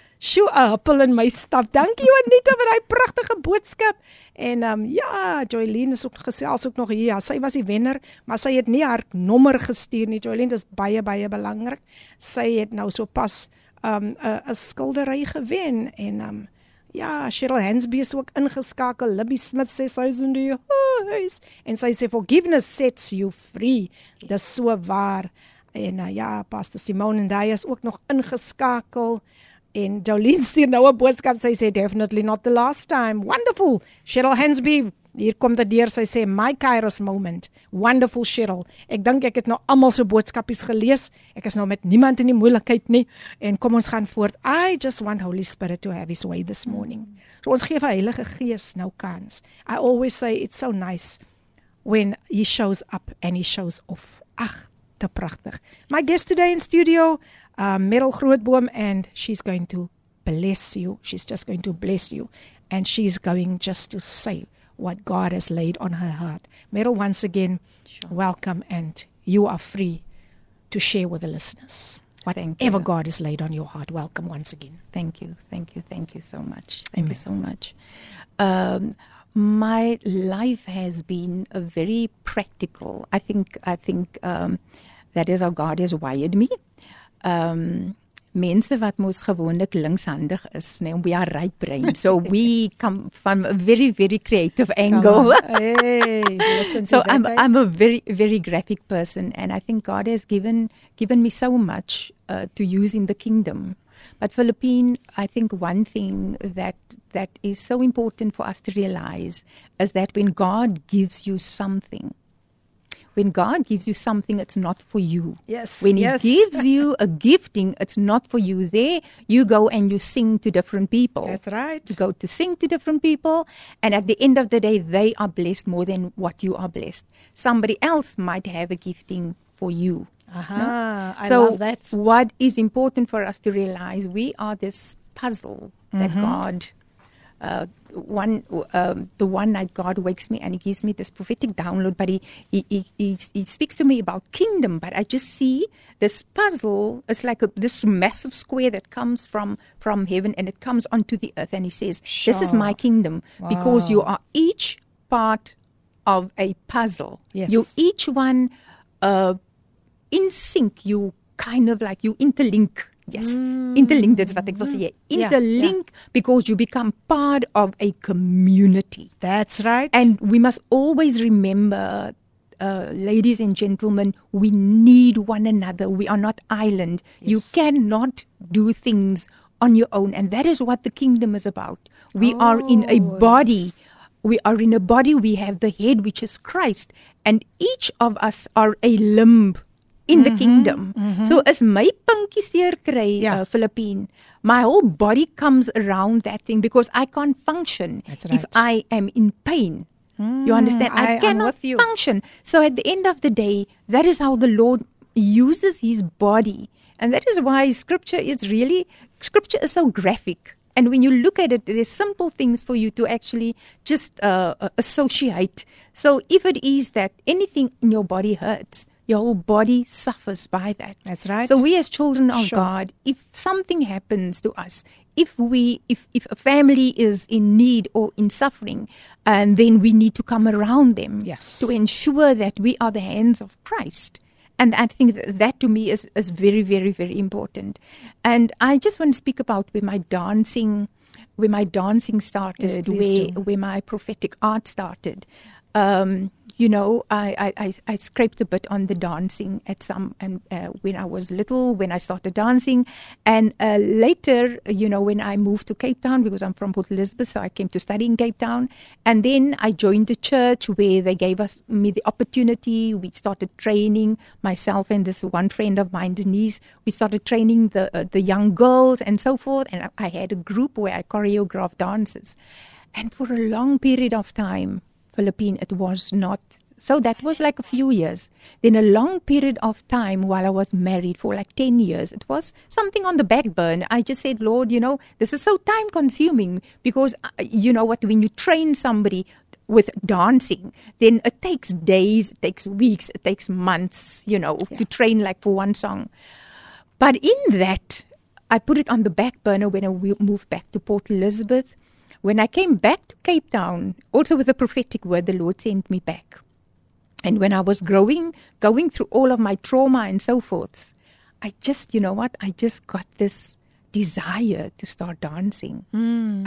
appel in my stap. Dankie Juanita vir daai pragtige boodskap. En ehm um, ja, Joylene is ook gesels ook nog hier. Ja, sy was die wenner, maar sy het nie haar nommer gestuur nie. Joylene, dis baie baie belangrik. Sy het nou so pas ehm um, 'n 'n skildery gewen en ehm um, Ja, Cheryl Hansby is ook ingeskakel. Libby Smith sê sy is in die huis en sy sê forgiveness sets you free. Dis so waar. En uh, ja, Pastor Simone en hy is ook nog ingeskakel. En Jolene stuur nou 'n boodskap. Sy sê definitely not the last time. Wonderful. Cheryl Hansby, hier kom dit deur. Sy sê my Kairos moment. Wonderful Cheryl. Ek dink ek het nou almal se boodskapies gelees. Ek is nou met niemand in die moeilikheid nie. En kom ons gaan voort. I just want Holy Spirit to have his way this morning. So ons gee vir Heilige Gees nou kans. I always say it's so nice when he shows up and he shows off. Ag, te pragtig. My guest today in studio, uh, Merel Grootboom, and she's going to bless you. She's just going to bless you. And she's going just to say what God has laid on her heart. Merel, once again, sure. welcome, and you are free to share with the listeners. Whatever. God has laid on your heart, welcome once again. Thank you, thank you, thank you so much. Thank you so much. Um, my life has been a very practical. I think I think um, that is how God has wired me. Um, mense wat mos gewoonlik linkshandig is, nee, we are right brain. So we come from a very very creative angle. hey, so I'm eh? I'm a very very graphic person, and I think God has given given me so much uh, to use in the kingdom. But Philippine, I think one thing that that is so important for us to realize is that when God gives you something, when God gives you something, it's not for you. Yes, When yes. He gives you a gifting, it's not for you. There, you go and you sing to different people. That's right. You go to sing to different people, and at the end of the day, they are blessed more than what you are blessed. Somebody else might have a gifting for you. Aha, I so love that. what is important for us to realize we are this puzzle that Mm-hmm. God uh, one um, the one night God wakes me and he gives me this prophetic download but he he, he he he speaks to me about kingdom but I just see this puzzle it's like a, this massive square that comes from from heaven and it comes onto the earth and he says this is my kingdom because you are each part of a puzzle Yes. you each one uh, in sync you kind of like you interlink. Yes interlink that's what ek wil sê Mm. Yeah, interlink because you become part of a community. That's right. and we must always remember uh, ladies and gentlemen we need one another. We are not island. You cannot do things on your own. And that is what the kingdom is about. We are in a Oh, body. we are in a body. We have the head which is Christ. And each of us are a limb in the kingdom. So as my pinkie seer kry Ja. uh, Philippine my whole body comes around that thing because I can't function That's if. I am in pain. You understand? I- I, cannot function. So at the end of the day that is how the Lord uses his body. And that is why scripture is really scripture is so graphic. And when you look at it there's simple things for you to actually just uh, uh, associate. So if it is that anything in your body hurts your whole body suffers by that That's right. so we as children of Sure. God, if something happens to us, if we if if a family is in need or in suffering, and then we need to come around them Yes. to ensure that we are the hands of Christ. And I think that, that to me is, is very, very, very important. And I just want to speak about where my dancing, where my dancing started, please where do. where my prophetic art started. Um, you know, I, I, I, scraped a bit on the dancing at some, and uh, when I was little, when I started dancing, and uh, later, you know, when I moved to Cape Town because I'm from Port Elizabeth, so I came to study in Cape Town, and then I joined the church where they gave us me the opportunity. We started training myself and this one friend of mine, Denise. We started training the uh, the young girls and so forth, and I, I had a group where I choreographed dances, and for a long period of time. Philippine, it was not. So that was like a few years. Then a long period of time while I was married for like 10 years, it was something on the back burner. I just said, Lord, you know, this is so time consuming because, uh, you know what, when you train somebody with dancing, then it takes days, it takes weeks, it takes months, you know, to train like for one song. But in that, I put it on the back burner when I moved back to Port Elizabeth. When I came back to Cape Town, also with a prophetic word, the Lord sent me back. And when I was growing, going through all of my trauma and so forth, I just, you know what, I just got this desire to start dancing.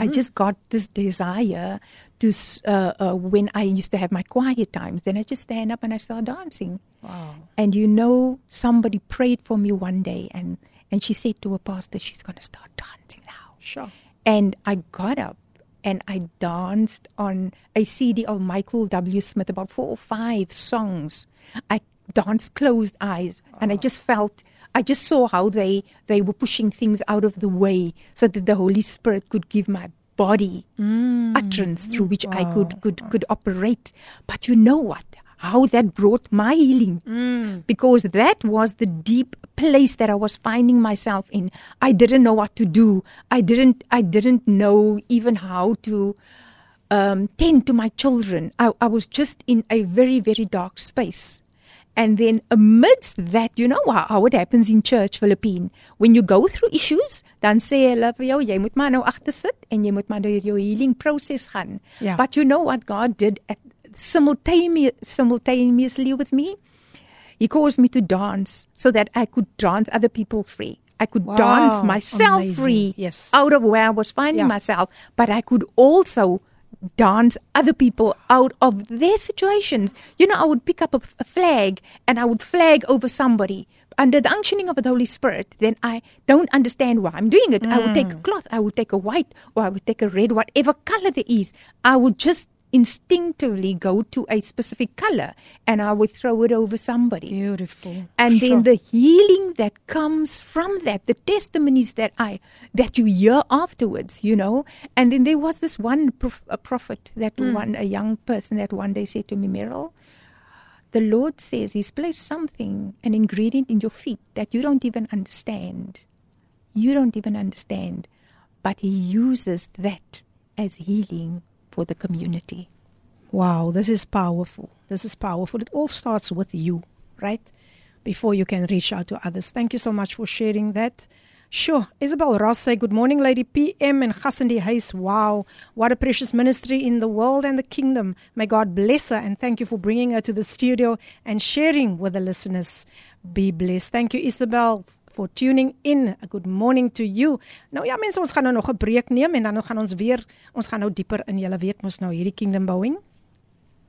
I just got this desire to, uh, uh, when I used to have my quiet times, then I just stand up and I start dancing. wow. And you know, somebody prayed for me one day and, and she said to a pastor, she's going to start dancing now. Sure. And I got up and I danced on a CD of Michael W. Smith, about four or five songs. I danced closed eyes and I just felt, I just saw how they, they were pushing things out of the way so that the Holy Spirit could give my body mm. utterance through which I could, could, could operate. But you know what? How that brought my healing because that was the deep place that I was finding myself in. I didn't know what to do. I didn't. I didn't know even how to um, tend to my children. I, I was just in a very very dark space. And then amidst that, you know how, how it happens in church, Philippine. When you go through issues, dan sê hulle vir jou, jy moet maar nou agter sit en jy moet maar deur jou healing proses gaan. Ja. But you know what God did at, simultaneously, simultaneously with me? He caused me to dance so that I could dance other people free. I could Wow, dance myself amazing. free Yes. out of where I was finding Yeah. myself, but I could also dance other people out of their situations. You know, I would pick up a, a flag and I would flag over somebody under the unctioning of the Holy Spirit. Then I don't understand why I'm doing it. I would take a mm. cloth, I would take a white, or I would take a red, whatever color there is. I would just instinctively go to a specific color and I would throw it over somebody. Beautiful. And Sure. then the healing that comes from that, the testimonies that I that you hear afterwards, you know. And then there was this one prof, a prophet that Hmm. one a young person that one day said to me, Merel, the Lord says He's placed something, an ingredient in your feet that you don't even understand. You don't even understand. But He uses that as healing for the community. Wow, this is powerful. This is powerful. It all starts with you, right? Before you can reach out to others. Thank you so much for sharing that. Sure. Isabel Ross say, Good morning, Lady PM and Chassandi Hayes. Wow. What a precious ministry in the world and the kingdom. May God bless her and thank you for bringing her to the studio and sharing with the listeners. Be blessed. Thank you, Isabel. For tuning in. A good morning to you. Nou ja, mense, ons gaan nou nog 'n breek neem en dan gaan ons weer ons gaan nou dieper in julle weet mos nou hierdie kingdom bouing.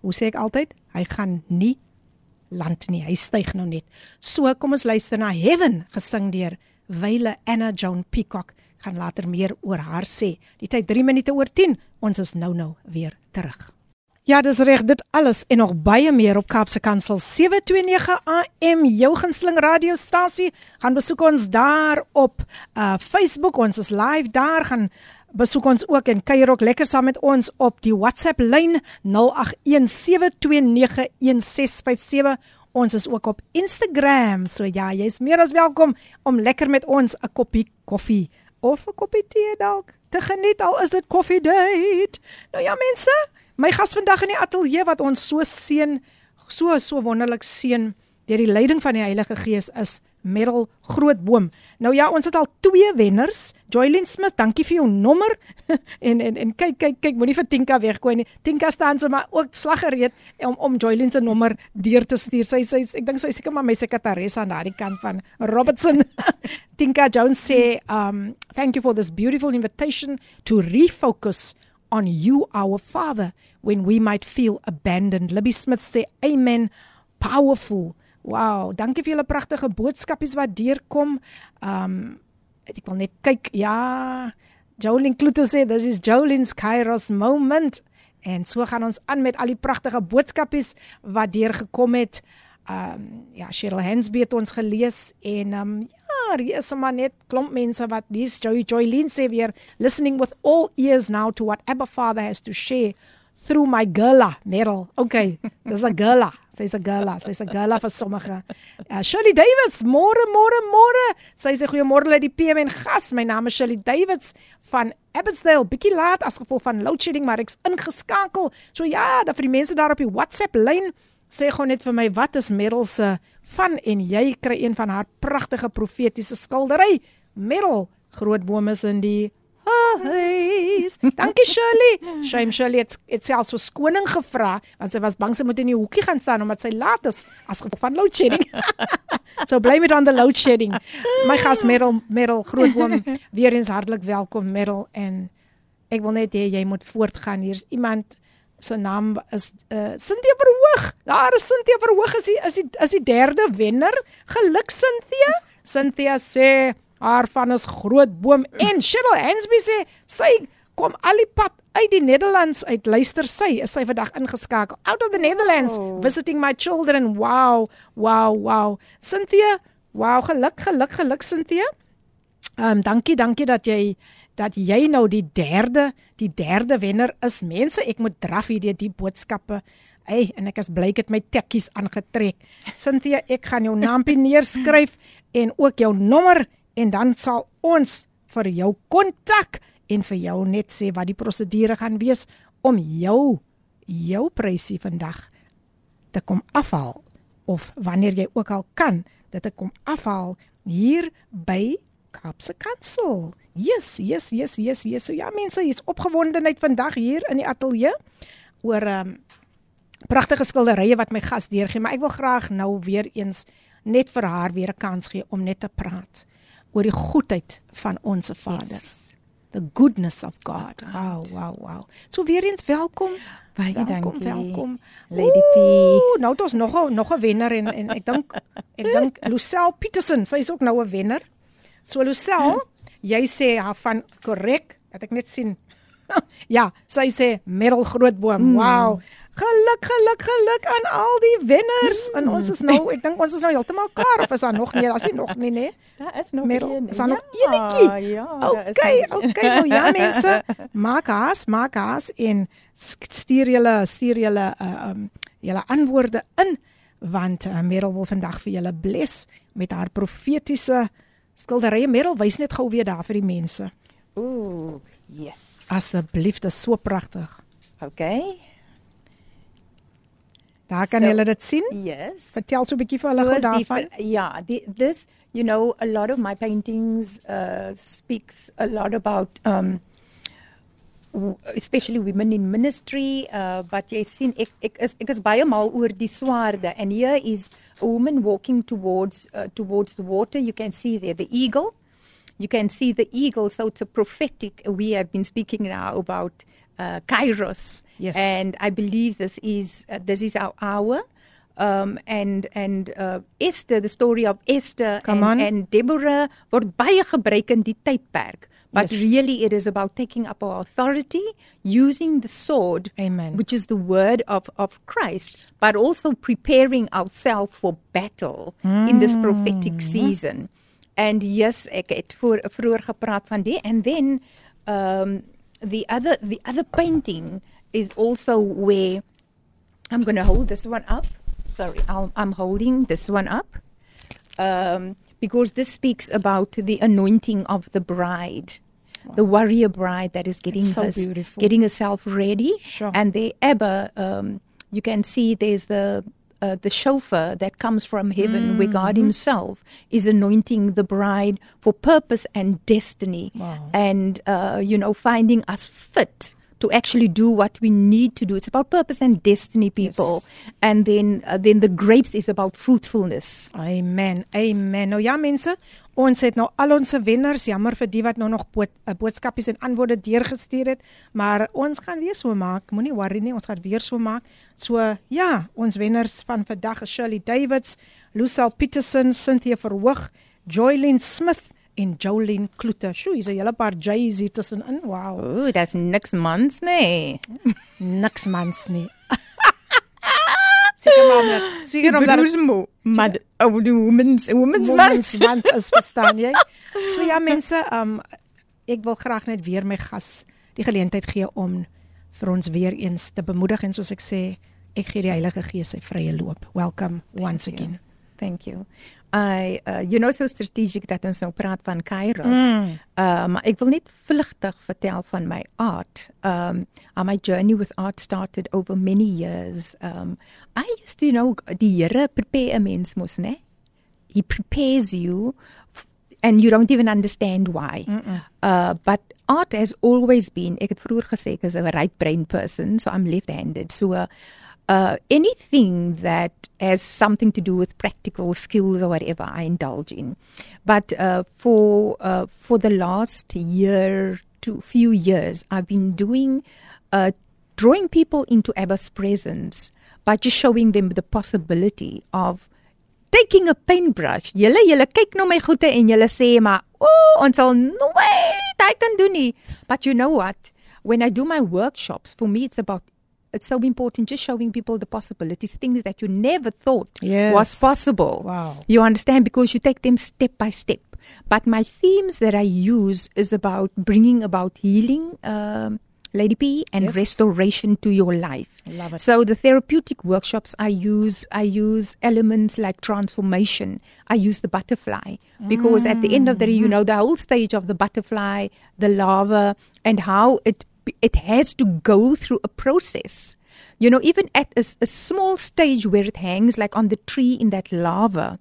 Hoe sê ek altyd? Hy gaan nie land nie. Hy styg nou net. So kom ons luister na Heaven gesing deur Wyle Anna Joan Peacock gaan later meer oor haar sê. Die tyd 3 minute oor 10. Ons is nou nou weer terug. Ja, dis reg, dit alles en nog baie meer op Kaapse Kansel 729 AM jou gunsteling radiostasie. Gaan besoek ons daar op uh Facebook, ons is live daar gaan besoek ons ook en kuier ook lekker saam met ons op die WhatsApp lyn 0817291657 Ons is ook op Instagram. So ja, jy's meer as welkom om lekker met ons 'n koppie koffie of 'n koppie tee dalk te geniet al is dit koffie date. Nou ja mense, my gas vandag in die ateljee wat ons so seën, so so wonderlik seën deur die leiding van die Heilige Gees is Merel Grootboom. Nou ja, ons het al twee wenners. Joylyn Smith, dankie vir jou nommer. en en en kyk kyk kyk, moenie vir Tinka weggooi nie. Tinka staan so maar ook slaggereed om om Joylyn se nommer deur te stuur. Sy sy ek dink sy seker maar my sekretaris aan daardie kant van Robertson. Tinka Jones sê, um thank you for this beautiful invitation to refocus on you our father when we might feel abandoned. Libby Smith sê, amen. Powerful. Wow, dankie vir julle pragtige boodskapies wat deurkom. Um ek wil net kyk. Ja, Jolien Kloete sê this is Jolin's Kairos moment. En so gaan ons aan met al die pragtige boodskapies wat deurgekom het. Um ja, Cheryl Hansby het ons gelees en um ja, hier is sommer net klomp mense wat dis Joy Joylin sê weer listening with all ears now to what Abba Father has to share through my girla Meryl. Okay, dis 'n girla. Sy's 'n girla. Sy's 'n girla vir sommige. Uh, Shirley Davids, môre môre môre. Sy sê goeiemôre uit die PM en gas. My naam is Shirley Davids van Abbotsdale. Bietjie laat as gevolg van load shedding, maar ek's ingeskakel. So ja, dan vir die mense daar op die WhatsApp lyn sê gou net vir my wat is Meryl se van en jy kry een van haar pragtige profetiese skildery. Meryl, groot bome is in die huis. Dankie Shirley. Shame Shirley het, het selfs verskoning gevra want sy was bang sy moet in die hoekie gaan staan omdat sy laat is as gevolg van load shedding. so blame it on the load shedding. My gas Meryl Meryl Grootboom weer eens hartlik welkom Meryl en ek wil net hê jy moet voortgaan. Hier's iemand se naam is uh, Cynthia Verhoog. Daar is Cynthia Verhoog is die, is die, is die derde wenner. Geluk Cynthia. Cynthia sê haar van is groot boom en Cheryl Hansby sê sy kom al die pad uit die Nederlands uit luister sy is sy vandag ingeskakel out of the Netherlands oh. visiting my children wow wow wow Cynthia wow geluk geluk geluk Cynthia um, dankie dankie dat jy dat jy nou die derde die derde wenner is mense ek moet draf hierdie die boodskappe Hey, en ek is bly ek het my tekkies aangetrek. Cynthia, ek gaan jou naampie neerskryf en ook jou nommer en dan sal ons vir jou kontak en vir jou net sê wat die prosedure gaan wees om jou jou prysie vandag te kom afhaal of wanneer jy ook al kan dit te kom afhaal hier by Kaapse Kansel. Yes, yes, yes, yes, yes. So ja, mense, hier's opgewondenheid vandag hier in die ateljee oor 'n um, ehm, pragtige skilderye wat my gas deurgee, maar ek wil graag nou weer eens net vir haar weer 'n kans gee om net te praat oor die goedheid van ons Vader. Yes. The goodness of God. Wow, wow, wow. So weer eens welkom. Baie welkom, dankie. Welkom. Lady P. Ooh, nou het ons nog 'n nog 'n wenner en en ek dink ek dink Lucelle Petersen, sy is ook nou 'n wenner. So Lucelle, jy sê haar van korrek, dat ek net sien. ja, sy sê Merel Grootboom. Mm. Wow. Geluk, geluk, geluk aan al die wenners. Mm. En ons is nou, ek dink ons is nou heeltemal klaar of is daar nog meer? As jy nog nie, nee. Daar is nog Merel, een. Is daar nog Ja, enetjie? Ja, Okay, okay, nou ja mense, maak haas, maak haas en stuur julle stuur julle uh, um julle antwoorde in want uh, Merel wil vandag vir julle bless met haar profetiese skilderye. Merel, wys net gou weer daar vir die mense. Ooh, yes. Asseblief, dit is so pragtig. Okay. Daar kan So- julle dit sien. Yes. Vertel so 'n bietjie vir hulle gou is die daarvan. ver- yeah, the, this, you know, a lot of my paintings uh, speaks a lot about, um, especially women in ministry. Uh, but jy sien, ek, ek, is, ek is baie mal oor die swaarde. And here is a woman walking towards, uh, towards the water. You can see there the eagle. You can see the eagle. So it's a prophetic. We have been speaking now about uh, Kairos. Yes. And I believe this is, uh, this is our hour. Um, and and uh, Esther, the story of Esther Come and, on. and Deborah word baie gebruik in die tydperk. But Yes. really it is about taking up our authority, using the sword, Amen. which is the word of, of Christ, but also preparing ourselves for battle in this prophetic season. And yes, ek het voor vroeër gepraat van die and then um the other the other painting is also where I'm going to hold this one up. Sorry, I'll, I'm holding this one up um, because this speaks about the anointing of the bride, the warrior bride that is getting so hers- beautiful. getting herself ready. Sure. And the Abba, um, you can see there's the uh, the shofar that comes from heaven, where God Mm-hmm. Himself is anointing the bride for purpose and destiny, Wow. and uh, you know, finding us fit to actually do what we need to do. It's about purpose and destiny, people. Yes. And then, uh, then the grapes is about fruitfulness. Amen. Amen. Nou ja mense, ons het nou al ons wenners, jammer vir die wat nou nog bood, uh, boodskapies en antwoorde deurgestuur het, maar ons gaan weer so maak. Moenie worry nie, ons gaan weer so maak. So ja, ons wenners van vandag is Shirley Davids, Lucille Peterson, Cynthia Verhoog, Joylyn Smith en Jolene Kloete. Sjoe, hier's 'n hele paar J's hier tussenin. Wow. Ooh, that's niks mans, nee. Niks mans nie. Seker maar net. Seker omdat dit mo. Maar oh, die women's, women's Women's Month is verstaan jy? So ja mense, um ek wil graag net weer my gas die geleentheid gee om vir ons weer eens te bemoedig en soos ek sê, ek gee die Heilige Gees sy vrye loop. Welcome once you. again. Thank you. I uh, you know so strategic dat ons nou praat van Kairos. Mm. Um ek wil net vlugtig vertel van my art. Um uh, my journey with art started over many years. Um I used to you know die Here prepare 'n mens mos, né? He prepares you and you don't even understand why. Uh but art has always been ek het vroeër gesê ek is 'n right brain person, so I'm left-handed. So uh, uh, anything that has something to do with practical skills or whatever I indulge in. But uh, for uh, for the last year to few years, I've been doing uh, drawing people into Abba's presence by just showing them the possibility of taking a paintbrush. Julle julle kyk na my goede en julle sê maar, "O, oh, ons sal nooit hy kan doen nie." But you know what? When I do my workshops, for me it's about it's so important just showing people the possibilities, things that you never thought Yes. was possible. Wow. You understand because you take them step by step. But my themes that I use is about bringing about healing, um, Lady P, and Yes. restoration to your life. Love it. So the therapeutic workshops I use I use elements like transformation. I use the butterfly because at the end of the day you know the whole stage of the butterfly, the larva and how it it has to go through a process. You know even at a small stage where it hangs like on the tree in that larva,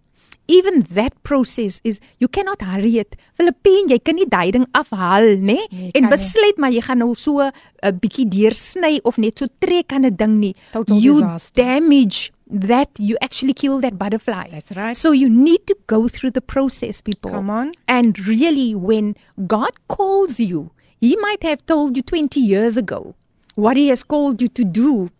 Even that process is you cannot hurry it. Filippine, jy kan nie daai ding afhaal, nê? Nee, en kan nie. besluit maar jy gaan nou so 'n uh, bietjie deursny of net so trek aan 'n ding nie. Total you disaster. damage that you actually kill that butterfly. That's right. So you need to go through the process, people. Come on. And really, when God calls you, He might have told you 20 years ago what He has called you to do.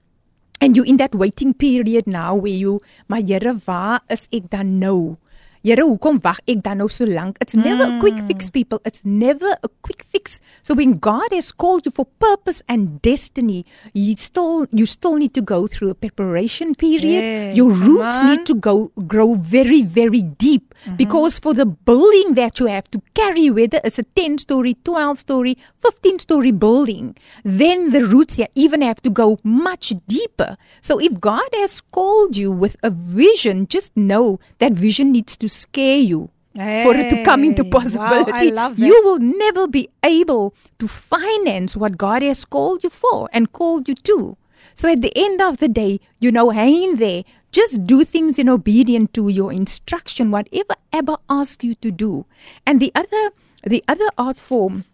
And you in that waiting period now where you, maar Here, waar is ek dan nou? Here, hoekom wag ek dan nou so lank? It's never a quick fix hmm. people. It's never a quick fix. So when God has called you for purpose and destiny, you still you still need to go through a preparation period. Yeah, Your roots uh-huh. need to go grow very very deep mm-hmm. because for the building that you have to carry whether it's a 10 story 12 story 15 story building then the roots yeah, even have to go much deeper so if god has called you with a vision just know that vision needs to scare you for it to come into Hey, wow, I possibility love you will never be able to finance what god has called you for and called you to so at the end of the day, you know, hang in there. Just do things in obedience to your instruction, whatever Abba asks you to do. And the other, the other art form,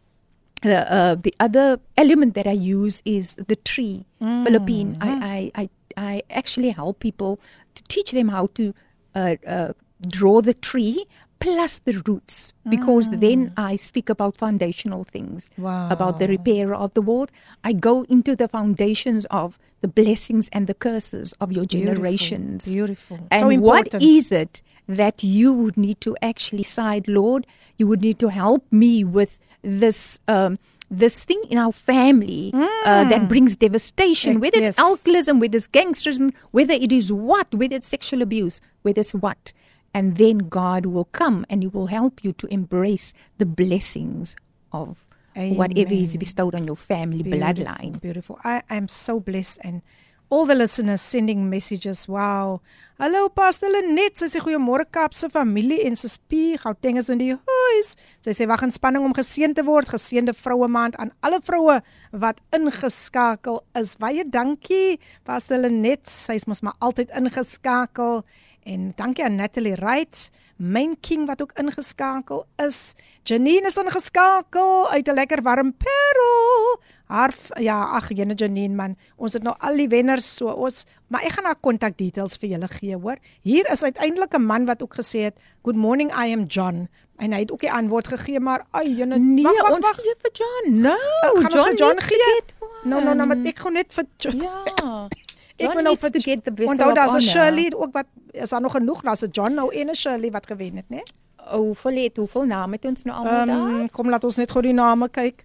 the uh, the other element that I use is the tree. Philippine. I, I I I actually help people to teach them how to uh, uh, draw the tree plus the roots because then I speak about foundational things about the repair of the world. I go into the foundations of the blessings and the curses of your generations. Beautiful. And So what is it that you would need to actually side, Lord? You would need to help me with this. Um, this thing in our family uh, that brings devastation, whether it's yes. alcoholism, whether it's gangsterism, whether it is what, whether it's sexual abuse, whether it's what. And then God will come and He will help you to embrace the blessings of whatever is Amen. bestowed on your family bloodline. Beautiful. I am so blessed and all the listeners sending messages. Wow. Hallo Pastor Lenet, sy sê goeiemôre Kaapse familie en sy spie Gauteng is in die huis. Sy sê wag in spanning om geseën te word, geseënde vroue maand aan alle vroue wat ingeskakel is. Baie dankie Pastor Lenet. Sy's mos maar altyd ingeskakel en dankie aan Natalie Wright. Main King wat ook ingeskakel is. Janine is ingeskakel uit 'n lekker warm Parel. Haar ja, ag jene Janine man, ons het nou al die wenners so ons maar ek gaan haar kontak details vir julle gee, hoor. Hier is uiteindelik 'n man wat ook gesê het, "Good morning, I am John." En hy het ook die antwoord gegee, maar ai jene Nee, wag, wag, ons gee vir John. No, gaan ons vir John gee? Nou nou nou, maar ek gaan net vir Ja. Ek wil nou vir to get the vessel Onthou of daar's 'n honor. Shirley ook wat is daar nog genoeg? Daar's 'n John nou en 'n Shirley wat gewen het, né? Hoeveel het hoeveel name het ons nou almal daar? Ehm um, kom laat ons net gou die name kyk.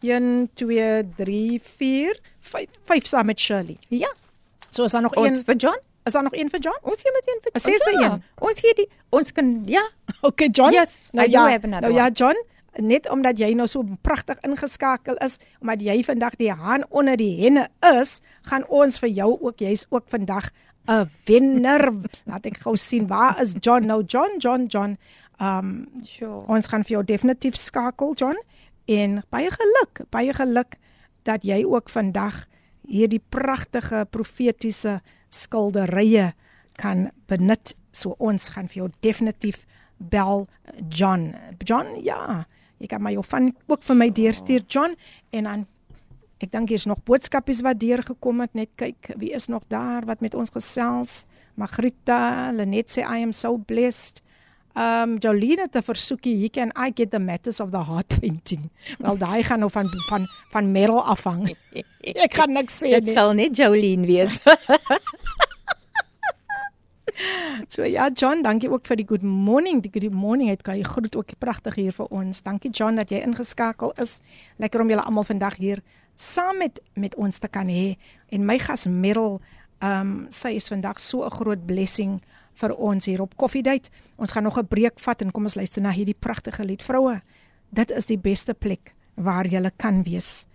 1 2 3 4 5 5 saam met Shirley. Ja. So is daar nog een vir John? is daar nog een vir John? Ons gee met een vir een? Ons gee die ons kan ja. Okay, John. Yes, nou ja, nou ja, one. John, net omdat jy nou so pragtig ingeskakel is, omdat jy vandag die haan onder die henne is, gaan ons vir jou ook, jy's ook vandag 'n wenner. Laat ek gou sien waar is John nou? John, John, John. Um Sure. ons gaan vir jou definitief skakel, John. En baie geluk, baie geluk dat jy ook vandag hierdie pragtige profetiese skilderye kan benut. So ons gaan vir jou definitief bel John. John, ja. Jy kan maar jou van ook vir my deurstuur John en dan ek dink hier's nog boodskapies wat deurgekom het. Net kyk, wie is nog daar wat met ons gesels? Magrita, Lenet sê I am so blessed. Um Jolene het 'n versoekie, hier can I get the matters of the heart painting. Wel daai gaan nou van van van Merel afhang. ek gaan niks sê Dit nie. sal net Jolene wees. So ja, John, dankie ook vir die good morning. Die good morning het kan jy groet ook pragtig hier vir ons. Dankie John dat jy ingeskakel is. Lekker om julle almal vandag hier saam met met ons te kan hê. En my gas Merel, ehm um, sy is vandag so 'n groot blessing vir ons hier op Coffee Date. Ons gaan nog 'n breek vat en kom ons luister na hierdie pragtige lied. Vroue, dit is die beste plek waar jy kan wees.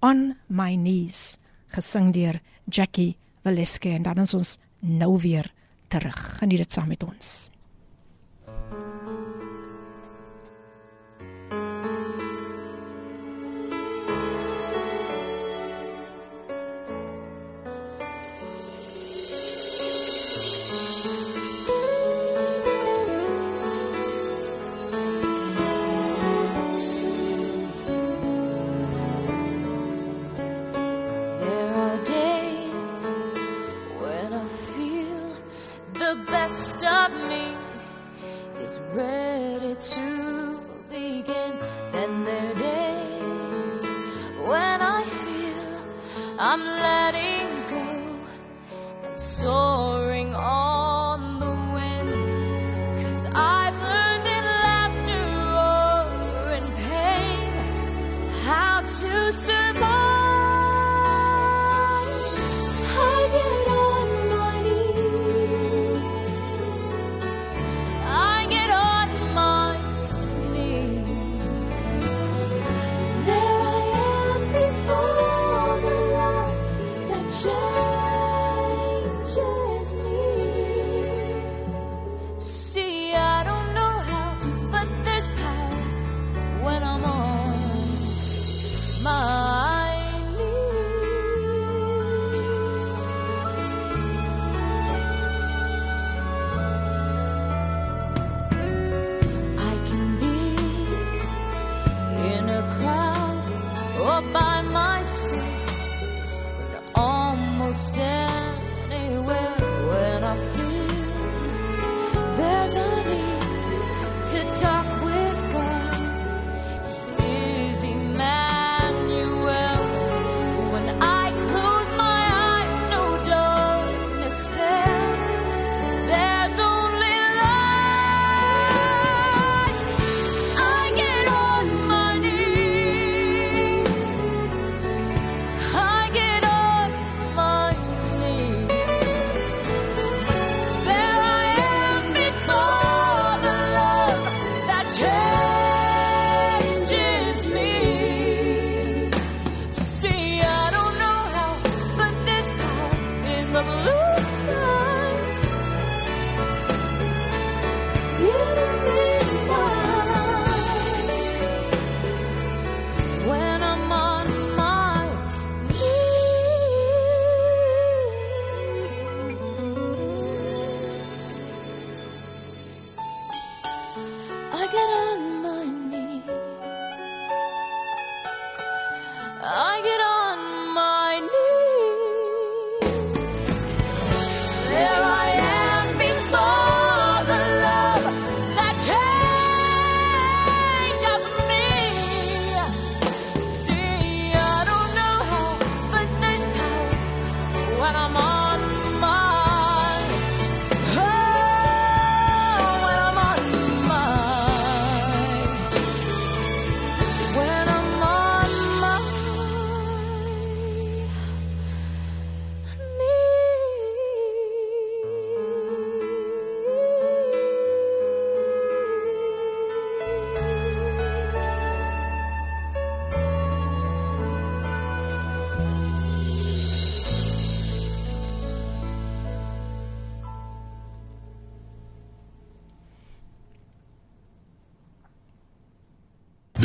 On my knees, gesing deur Jackie Velasque en dan ons nou weer terug. Geniet dit saam met ons.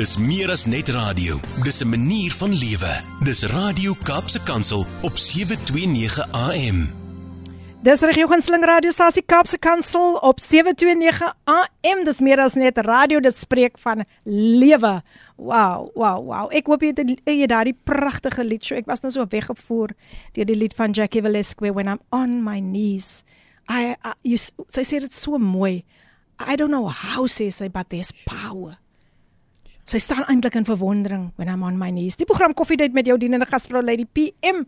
Dis meer as net radio. Dis 'n manier van lewe. Dis Radio Kaapse Kansel op 729 AM. Dis reg jou gunsteling radiostasie Kaapse Kansel op 729 AM. Dis meer as net radio, dit spreek van lewe. Wow, wow, wow. Ek hoop jy het jy daardie pragtige lied. So ek was nou so weggevoer deur die lied van Jackie Velasquez when I'm on my knees. I, I you sy sê dit so mooi. I don't know how sê sy but there's power. Sy staan eintlik in verwondering when I'm on my knees. Die program Koffiedייט met jou dienende gasvrou Lady PM.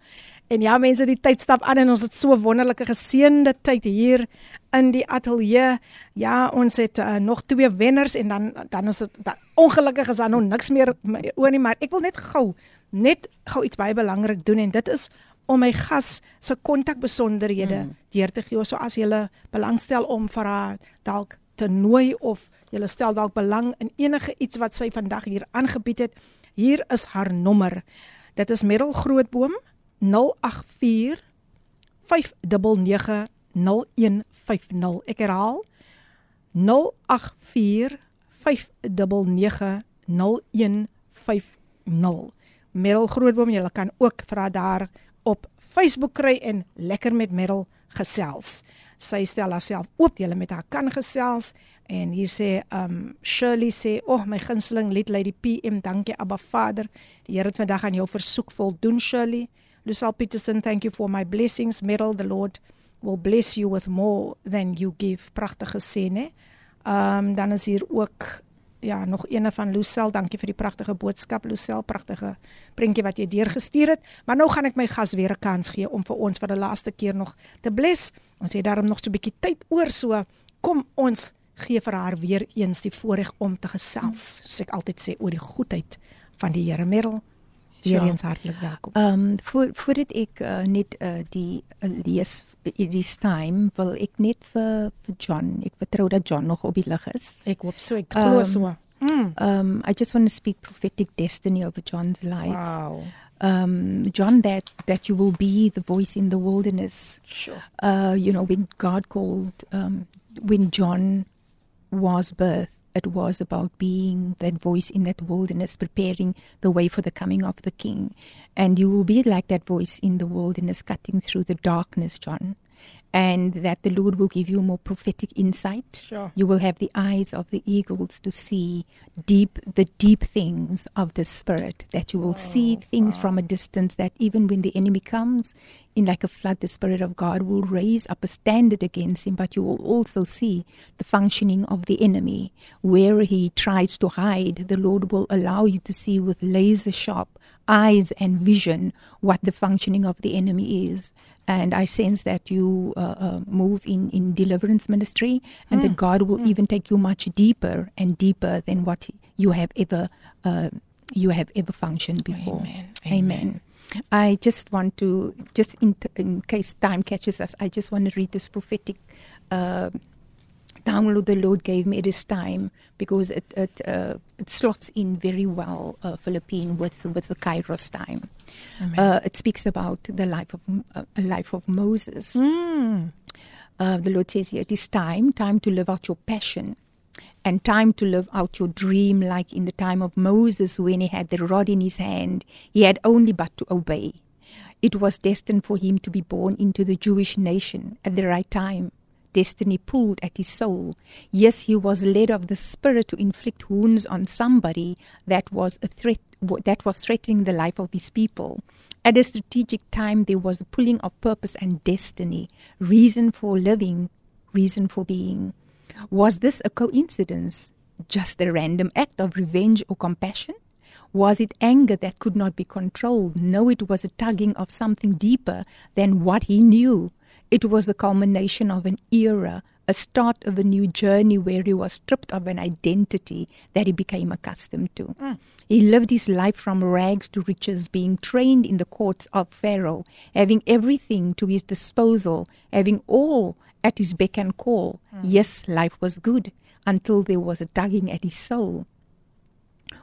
En ja mense, die tyd stap aan en ons het so 'n wonderlike geseënde tyd hier in die ateljee. Ja, ons het uh, nog twee wenners en dan dan is dit dan, ongelukkig is daar nog niks meer my- oor nie, maar ek wil net gou net gou iets baie belangrik doen en dit is om my gas se kontakbesonderhede mm. deur te gee. So as jy belangstel om vir haar dalk te nooi of jy stel dalk belang in enige iets wat sy vandag hier aangebied het, hier is haar nommer. Dit is Merel Grootboom 084 599 0150. Ek herhaal 084 599 0150. Merel Grootboom, jy kan ook haar daar op Facebook kry en lekker met Merel gesels. Sy stel haarself oop, jy met haar kan gesels en hier sê um Shirley sê, "O, oh, my gunsteling lied Lady PM, dankie Abba Vader. Die Here het vandag aan jou versoek voldoen, Shirley." Lucille Peterson, thank you for my blessings. Merel, the Lord will bless you with more than you give. Pragtige sê, né? Um dan is hier ook ja, nog eene van Lucille. Dankie vir die pragtige boodskap, Lucille. Pragtige prentjie wat jy deurgestuur het. Maar nou gaan ek my gas weer 'n kans gee om vir ons vir die laaste keer nog te bless. Ons het daarom nog so 'n bietjie tyd oor, so kom ons gee vir haar weer eens die voorreg om te gesels, soos ek altyd sê oor die goedheid van die Here. Merel, Weer Sure. eens hartlik welkom. Um voor voordat ek uh, net uh, die uh, lees die time wil ek net vir vir John. Ek vertrou dat John nog op die lig is. Ek hoop so, ek glo Um, so. Mm. Um I just want to speak prophetic destiny over John's life. Wow. Um John that that you will be the voice in the wilderness. Sure. uh, you know, when God called, um, when John was birthed, it was about being that voice in that wilderness, preparing the way for the coming of the King. And you will be like that voice in the wilderness, cutting through the darkness, John. And that the Lord will give you more prophetic insight. Sure. You will have the eyes of the eagles to see deep, the deep things of the Spirit. That you will see oh, things from a distance. That even when the enemy comes in like a flood, the Spirit of God will raise up a standard against him. But you will also see the functioning of the enemy. Where he tries to hide, the Lord will allow you to see with laser sharp eyes and vision what the functioning of the enemy is. And I sense that you uh, uh, move in, in deliverance ministry and that God will even take you much deeper and deeper than what you have ever uh, you have ever functioned before. Amen. Amen. I just want to just in, in case time catches us, I just want to read this prophetic uh, download the Lord gave me at this time because it it, uh, it slots in very well uh, Philippine with with the Kairos time. Uh, it speaks about the life of uh, a life of Moses. Mm. Uh, the Lord says here, it is time, time to live out your passion and time to live out your dream, like in the time of Moses when he had the rod in his hand. He had only but to obey. It was destined for him to be born into the Jewish nation at the right time. Destiny pulled at his soul. Yes, he was led of the Spirit to inflict wounds on somebody that was a threat that was threatening the life of his people. At a strategic time, there was a pulling of purpose and destiny, reason for living, reason for being. Was this a coincidence? Just a random act of revenge or compassion? Was it anger that could not be controlled? No, it was a tugging of something deeper than what he knew. It was the culmination of an era, a start of a new journey where he was stripped of an identity that he became accustomed to. Hmm. He lived his life from rags to riches, being trained in the courts of Pharaoh, having everything to his disposal, having all at his beck and call. Hmm. Yes, life was good until there was a tugging at his soul.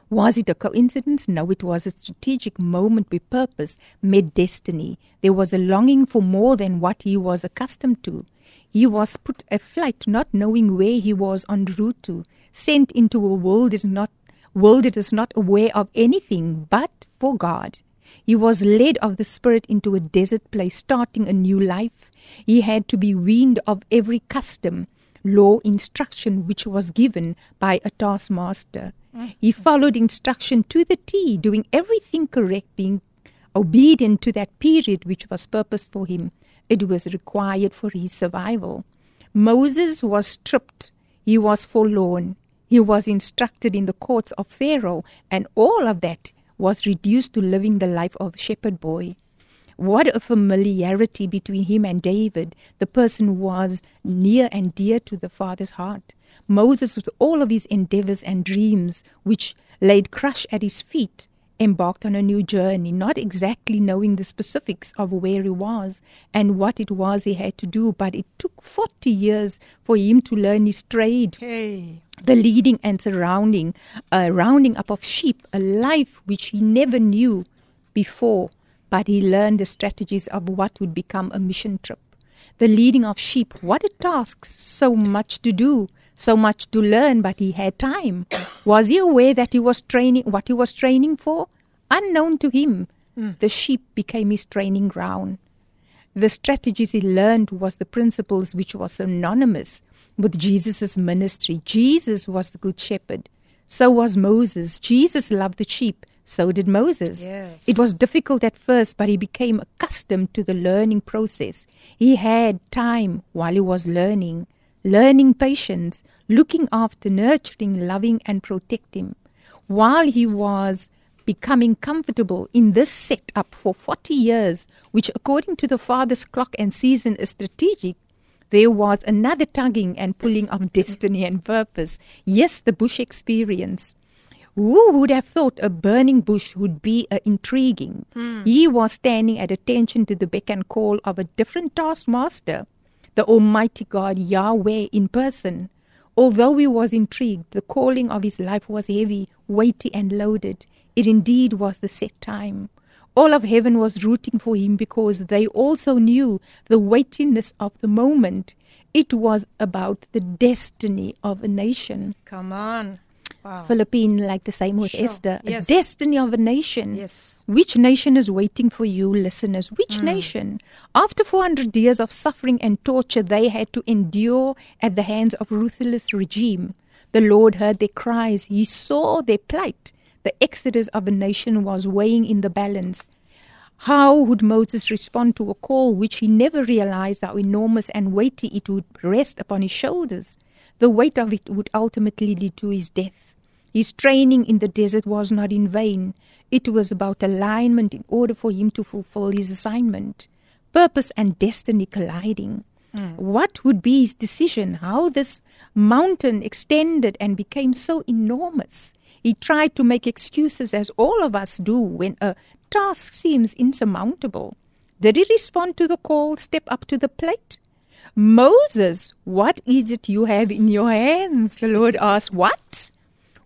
Was it a coincidence? No, it was a strategic moment where purpose met destiny. There was a longing for more than what he was accustomed to. He was put aflight, not knowing where he was en route to, sent into a world that is not world that is not aware of anything but for God. He was led of the Spirit into a desert place, starting a new life. He had to be weaned of every custom, law, instruction which was given by a taskmaster. Mm-hmm. He followed instruction to the T, doing everything correct, being obedient to that period which was purposed for him. It was required for his survival. Moses was stripped. He was forlorn. He was instructed in the courts of Pharaoh, and all of that was reduced to living the life of a shepherd boy. What a familiarity between him and David, the person who was near and dear to the father's heart. Moses, with all of his endeavors and dreams, which laid crush at his feet, embarked on a new journey, not exactly knowing the specifics of where he was and what it was he had to do, but it took 40 years for him to learn his trade Hey. the leading and surrounding, uh, rounding up of sheep, a life which he never knew before, but he learned the strategies of what would become a mission trip. The leading of sheep, what a task, so much to do, so much to learn, but he had time. Was he aware that he was training, what he was training for? Unknown to him, hmm. the sheep became his training ground. The strategies he learned was the principles which was synonymous with Jesus' ministry. Jesus was the good shepherd. So was Moses. Jesus loved the sheep. So did Moses. Yes. It was difficult at first, but he became accustomed to the learning process. He had time while he was learning, learning patience, looking after, nurturing, loving, and protecting. While he was becoming comfortable in this setup for 40 years, which according to the father's clock and season is strategic, there was another tugging and pulling of destiny and purpose. Yes, the bush experience. Who would have thought a burning bush would be uh, intriguing? He was standing at attention to the beck and call of a different taskmaster, the Almighty God Yahweh in person. Although he was intrigued, the calling of his life was heavy, weighty, and loaded. It indeed was the set time. All of heaven was rooting for him because they also knew the weightiness of the moment. It was about the destiny of a nation. Come on. Wow. Philippine, like the same with Sure, Esther, yes. a destiny of a nation. Yes. Which nation is waiting for you, listeners? Which mm. nation? After 400 years of suffering and torture they had to endure at the hands of ruthless regime, the Lord heard their cries. He saw their plight. The exodus of a nation was weighing in the balance. How would Moses respond to a call which he never realized how enormous and weighty it would rest upon his shoulders? The weight of it would ultimately lead to his death. His training in the desert was not in vain. It was about alignment in order for him to fulfill his assignment. Purpose and destiny colliding. Hmm. What would be his decision? How this mountain extended and became so enormous? He tried to make excuses, as all of us do when a task seems insurmountable. Did he respond to the call, step up to the plate? Moses, what is it you have in your hands? The Lord asked. What?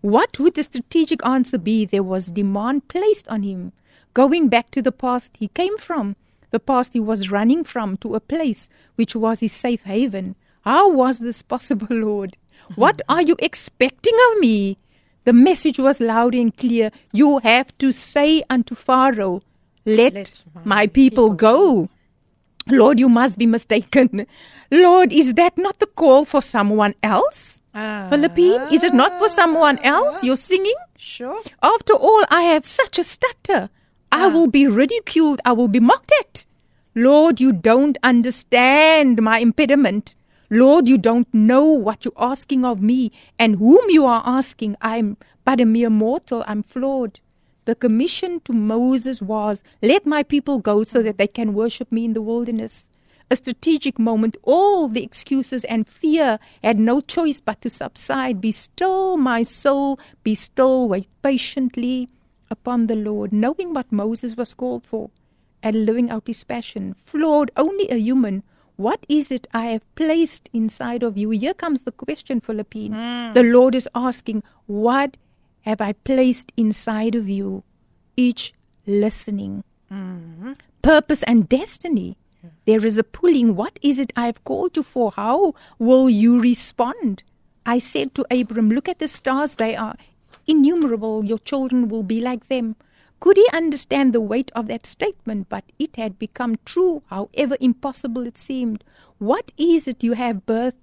What would the strategic answer be? There was demand placed on him. Going back to the past he came from, the past he was running from, to a place which was his safe haven. How was this possible, Lord? What are you expecting of me? The message was loud and clear. You have to say unto Pharaoh, Let, Let my, people, go. Lord, you must be mistaken. Lord, is that not the call for someone else? Ah. Philippine, is it not for someone else you're singing? Sure. After all, I have such a stutter. I will be ridiculed. I will be mocked at. Lord, you don't understand my impediment. Lord, you don't know what you're asking of me and whom you are asking. I'm but a mere mortal. I'm flawed. The commission to Moses was, Let my people go so that they can worship me in the wilderness. A strategic moment, all the excuses and fear had no choice but to subside. Be still, my soul, be still, wait patiently upon the Lord, knowing what Moses was called for and living out his passion. Flawed, only a human. What is it I have placed inside of you? Here comes the question, Philippine. Hmm. The Lord is asking, What have I placed inside of you? Each listening. Mm-hmm. Purpose and destiny. There is a pulling. What is it I have called you for? How will you respond? I said to Abram, Look at the stars. They are innumerable. Your children will be like them. Could he understand the weight of that statement? But it had become true, however impossible it seemed. What is it you have birthed,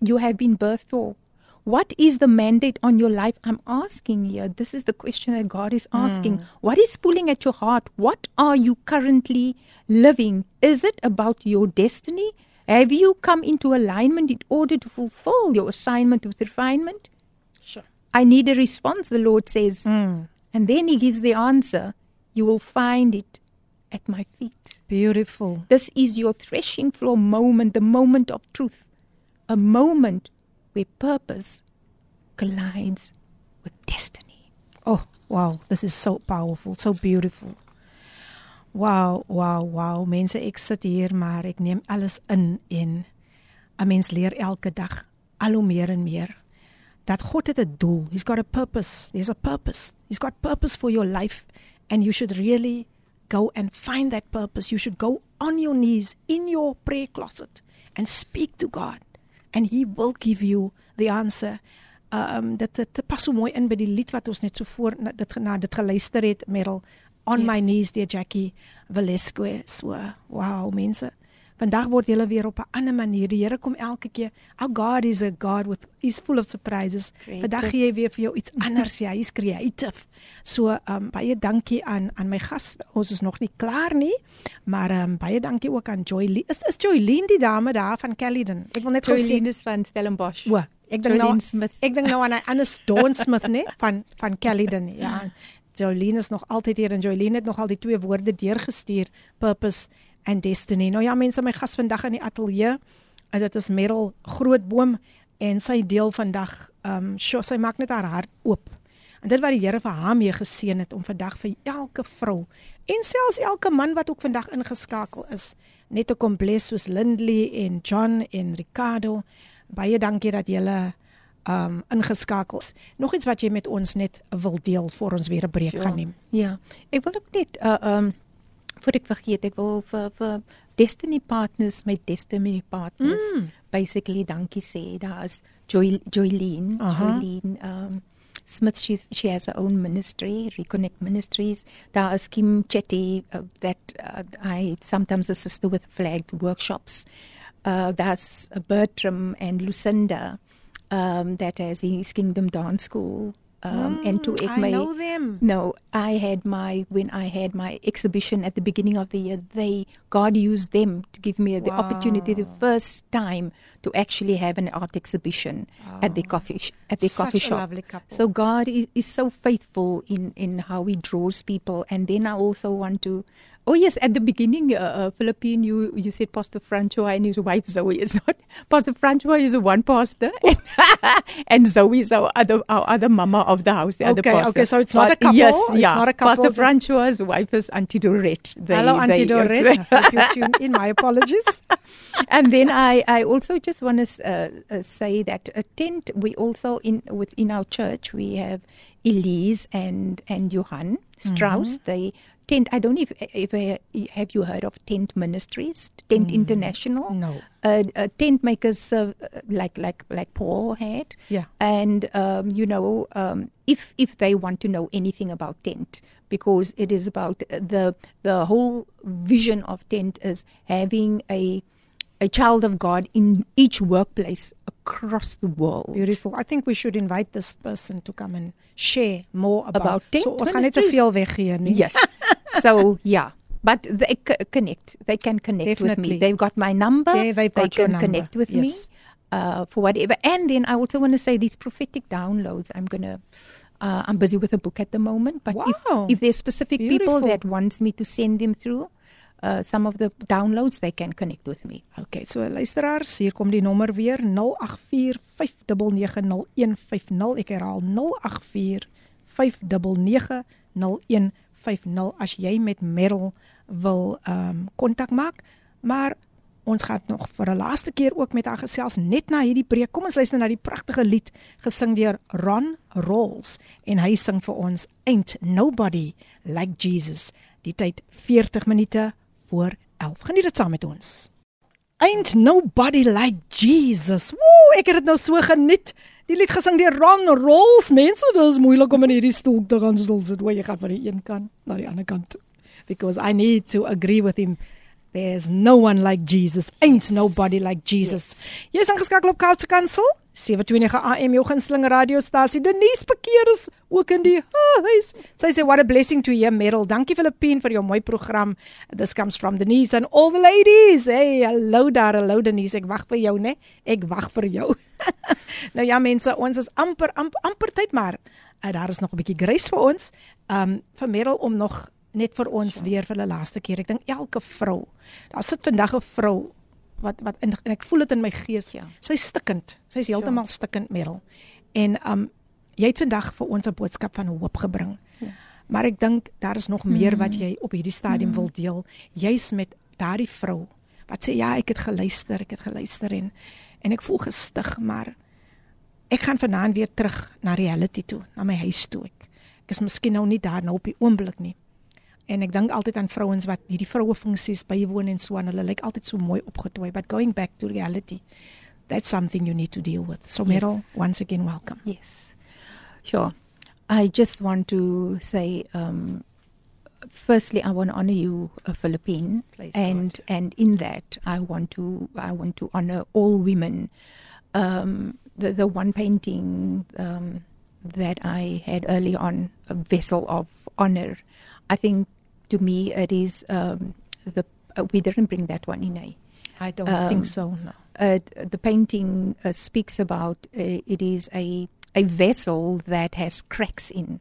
you have been birthed for? What is the mandate on your life? I'm asking here. This is the question that God is asking. Hmm. What is pulling at your heart? What are you currently living? Is it about your destiny? Have you come into alignment in order to fulfill your assignment with refinement? Sure. I need a response, the Lord says. Hmm. And then He gives the answer. You will find it at my feet. Beautiful. This is your threshing floor moment, the moment of truth, a moment where purpose collides with destiny. Oh, wow. This is so powerful, so beautiful. Wow, wow, wow. Mense, ek sit hier maar ek neem alles in en 'n mens leer elke dag al hoe meer en meer dat God het 'n doel. He's got a purpose. There's a purpose. He's got purpose for your life and you should really go and find that purpose. You should go on your knees in your prayer closet and speak to God and he will give you the answer. Um dit dit pas so mooi in by die lied wat ons net so voor na dit na dit geluister het Merel on yes. my knees deur Jackie Velasquez. So wow mense. Vandag word julle weer op 'n ander manier. Die Here kom elke keer. Our God is a God with he's full of surprises. Creative. Vandag gee hy weer vir jou iets anders. Ja, hy's creative. So um baie dankie aan aan my gas. Ons is nog nie klaar nie, maar um baie dankie ook aan Joy. Is is Joylene die dame daar van Caledon? Ek wil net gou sê Jolene is van Stellenbosch. O, ek dink nou Smith. ek dink nou aan 'n ander Dawn Smith nê van van Caledon. Ja. Jolene is nog altyd hier en Jolene het nog al die twee woorde deurgestuur, purpose and destiny. Nou ja, mense, my gas vandag in die ateljee, en dit is Merel Grootboom en sy deel vandag ehm um, sjo, sy maak net haar hart oop. En dit wat die Here vir haar mee geseën het om vandag vir elke vrou en selfs elke man wat ook vandag ingeskakel is, net te kom bless soos Lindley en John en Ricardo. Baie dankie dat julle um ingeskakel is. Nog iets wat jy met ons net wil deel voor ons weer 'n breek Sure. gaan neem. Ja, ek wil ook net uh um voor ek vergeet, ek wil vir vir Destiny Partners met Destiny Partners Mm. basically dankie sê. Daar's Joy Joylene, Aha. Joylene um Smith she's she has her own ministry, Reconnect Ministries. Daar is Kim Chetty uh, that uh, I sometimes assist with flagged workshops. Uh that's Bertram and Lucinda um that has his Kingdom Dance School. Um and to I my know them. no, I had my when I had my exhibition at the beginning of the year. They God used them to give me the opportunity the first time to actually have an art exhibition at the coffee sh- at the Such coffee a shop. lovely couple. So God is, is so faithful in in how He draws people. And then I also want to. Oh yes, at the beginning, uh, uh, Philippine, you you said Pastor Francois and his wife Zoe is not Pastor Francois is one pastor, and, and Zoe is our other our other mama of the house, the other Okay, pastor. okay, so it's not a couple, Yes, it's yeah. not a couple Pastor that- Francois' wife is Auntie Dorette. They- Hello Auntie Dorette. Tune in. My apologies. and then I, I also just want to uh, uh, say that a tent we also in within our church we have Elise and and Johan Strauss. They tent. I don't know if if uh, have you heard of Tent Ministries, Tent International. No. Uh, uh, tent makers uh, like like like Paul had. Yeah. And um, you know, um, if if they want to know anything about tent, because it is about the the whole vision of tent is having a a child of God in each workplace across the world. Beautiful. I think we should invite this person to come and share more about, About tent so ons gaan net te veel weggee nie. Yes. so yeah. But they c- connect. They can connect with me. They've got my number. They- they've got your can number. connect with Yes. me uh, for whatever. And then I also want to say these prophetic downloads. I'm gonna. Uh, I'm busy with a book at the moment, but Wow. if, if there's specific people that wants me to send them through uh, some of the downloads, they can connect with me. Okay, so luisteraars, hier kom die nommer weer 0845990150. Ek herhaal 0845990150 as jy met Merel wil ehm um, kontak maak. Maar ons gaan nog vir 'n laaste keer ook met haar gesels net na hierdie preek. Kom ons luister na die pragtige lied gesing deur Ron Rolls en hy sing vir ons Ain't Nobody Like Jesus. Die tyd 40 minute voor 11. Geniet dit saam met ons. Ain't nobody like Jesus. Woe, ek het dit nou so geniet. Die lied gesing deur Ron Rolls. Mense, dit is moeilik om in hierdie stoel te gaan stil sit. Hoe jy gaan van die een kant na die ander kant toe. Because I need to agree with him. There's no one like Jesus. Ain't nobody like Jesus. Jy is ingeskakel op Kaapse Kansel. 729 AM jou gunsteling radiostasie. Denise Bekeer is ook in die huis. Sy sê what a blessing to hear Meryl. Dankie Filippine vir jou mooi program. This comes from Denise and all the ladies. Hey, hallo daar, hallo Denise. Ek wag vir jou, né? Ek wag vir jou. nou ja mense, ons is amper amper, amper tyd maar uh, daar is nog 'n bietjie grace vir ons. Um vir Meryl om nog net vir ons weer vir die laaste keer. Ek dink elke vrou. Daar sit vandag 'n vrou wat wat en, en ek voel dit in my gees. Ja. Sy's stikkend. Sy's heeltemal stikkend, Meryl. En um jy het vandag vir ons 'n boodskap van hoop gebring. Ja. Maar ek dink daar is nog meer wat jy op hierdie stadium wil deel, juis met daardie vrou wat sê ja, ek het geluister, ek het geluister en en ek voel gestig, maar ek gaan vanaand weer terug na reality toe, na my huis toe. Ek, ek is miskien nou nie daar nou op die oomblik nie. En ek dink altyd aan vrouens wat hierdie vroue funksies bywoon en so aan. Hulle lyk altyd so mooi opgetooi, but going back to reality, that's something you need to deal with. So Merel, once again welcome. Yes, sure. I just want to say, um, firstly, I want to honor you, a Philippine, Praise and God. and in that, I want to I want to honor all women. Um, the the one painting um, that I had early on, a vessel of honor. I think to me it is um, the uh, we didn't bring that one in. Eh? I don't Um, think so. No. uh, the painting uh, speaks about uh, it is a a vessel that has cracks in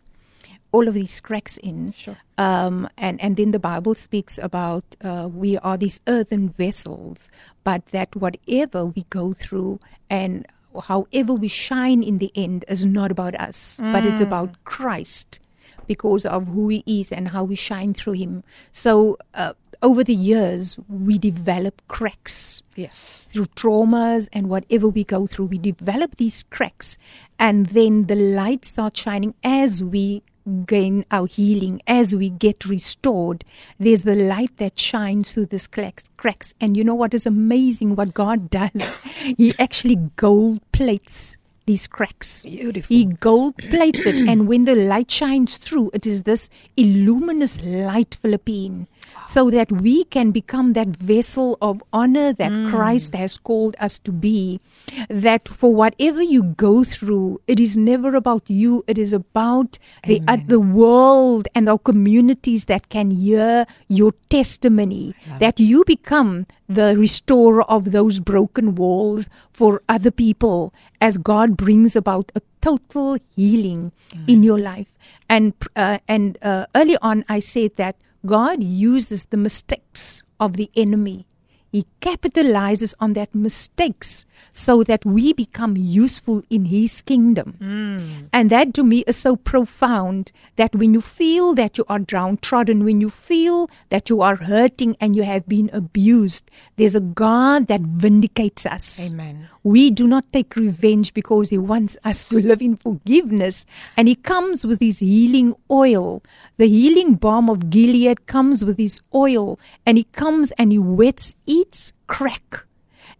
all of these cracks in Sure. um, and and then the bible speaks about uh, we are these earthen vessels but that whatever we go through and however we shine in the end is not about us, but it's about Christ because of who He is and how we shine through Him. So, uh, over the years, we develop cracks Yes. through traumas and whatever we go through, we develop these cracks, and then the light starts shining as we gain our healing, as we get restored. There's the light that shines through these cracks. cracks. And you know what is amazing? What God does, He actually gold plates these cracks. Beautiful. He gold plates it, and when the light shines through, it is this illuminous light, Philippine, so that we can become that vessel of honor that Mm. Christ has called us to be. That for whatever you go through, it is never about you, it is about the, uh, the world and our communities that can hear your testimony, that you become the restorer of those broken walls for other people as God brings about a total healing in your life. And uh, and uh, early on, I said that God uses the mistakes of the enemy. He capitalizes on that mistakes so that we become useful in his kingdom. Hmm. And that to me is so profound that when you feel that you are downtrodden, when you feel that you are hurting and you have been abused, there's a God that vindicates us. Amen. We do not take revenge because He wants us to live in forgiveness. And He comes with His healing oil. The healing balm of Gilead comes with His oil. And He comes and He wets each crack.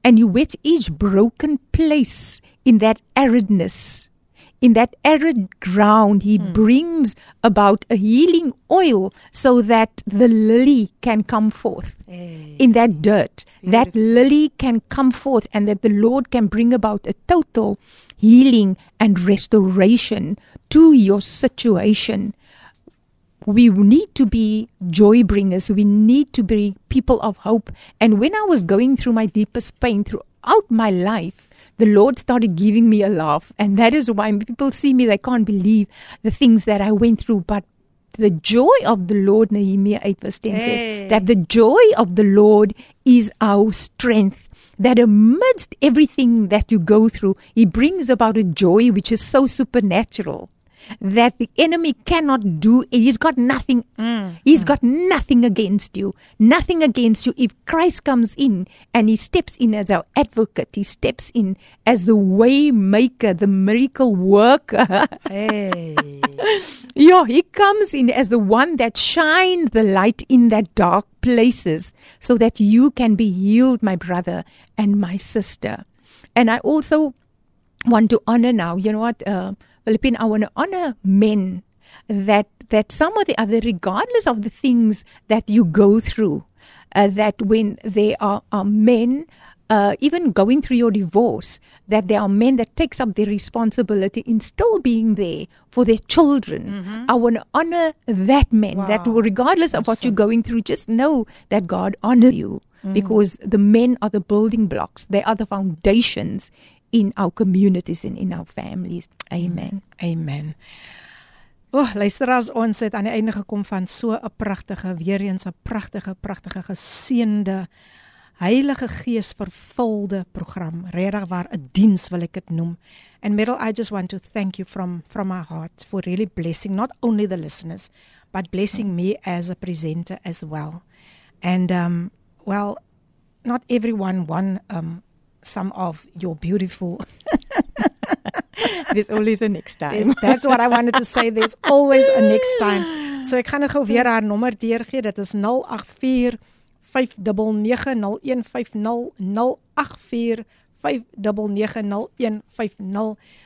And you wet each broken place in that aridness. In that arid ground, He hmm. brings about a healing oil so that the lily can come forth in that dirt. That lily can come forth and that the Lord can bring about a total healing and restoration to your situation. We need to be joy bringers. We need to be people of hope. And when I was going through my deepest pain throughout my life, the Lord started giving me a laugh. And that is why people see me, they can't believe the things that I went through. But the joy of the Lord, Nehemiah 8 verse 10 Hey. says, that the joy of the Lord is our strength. That amidst everything that you go through, He brings about a joy which is so supernatural that the enemy cannot do. He's got nothing. He's got nothing against you. Nothing against you. If Christ comes in and He steps in as our advocate, He steps in as the way maker, the miracle worker. Hey. Yeah, he comes in as the one that shines the light in that dark places so that you can be healed, my brother and my sister. And I also want to honor now, you know what, uh, Philippine, I want to honor men that, that some or the other, regardless of the things that you go through, uh, that when there are, are men uh, even going through your divorce, that there are men that takes up their responsibility in still being there for their children. I want to honor that man. That Wow. regardless of what you're going through, just know that God honors you because the men are the building blocks. They are the foundations in our communities and in our families. Amen. Amen. O, oh, luisteraars, ons het aan die einde gekom van so 'n pragtige, weer eens 'n pragtige, pragtige geseënde Heilige Gees vervulde program. Regtig waar 'n diens wil ek dit noem. And Meryl, I just want to thank you from from my heart for really blessing not only the listeners, but blessing me as a presenter as well. And um well, not everyone won um some of your beautiful There's always a next Yes, that's what I wanted to say. There's always a next time. So ek gaan nou gou weer haar nommer deurgee. Dit is 084 5990150 084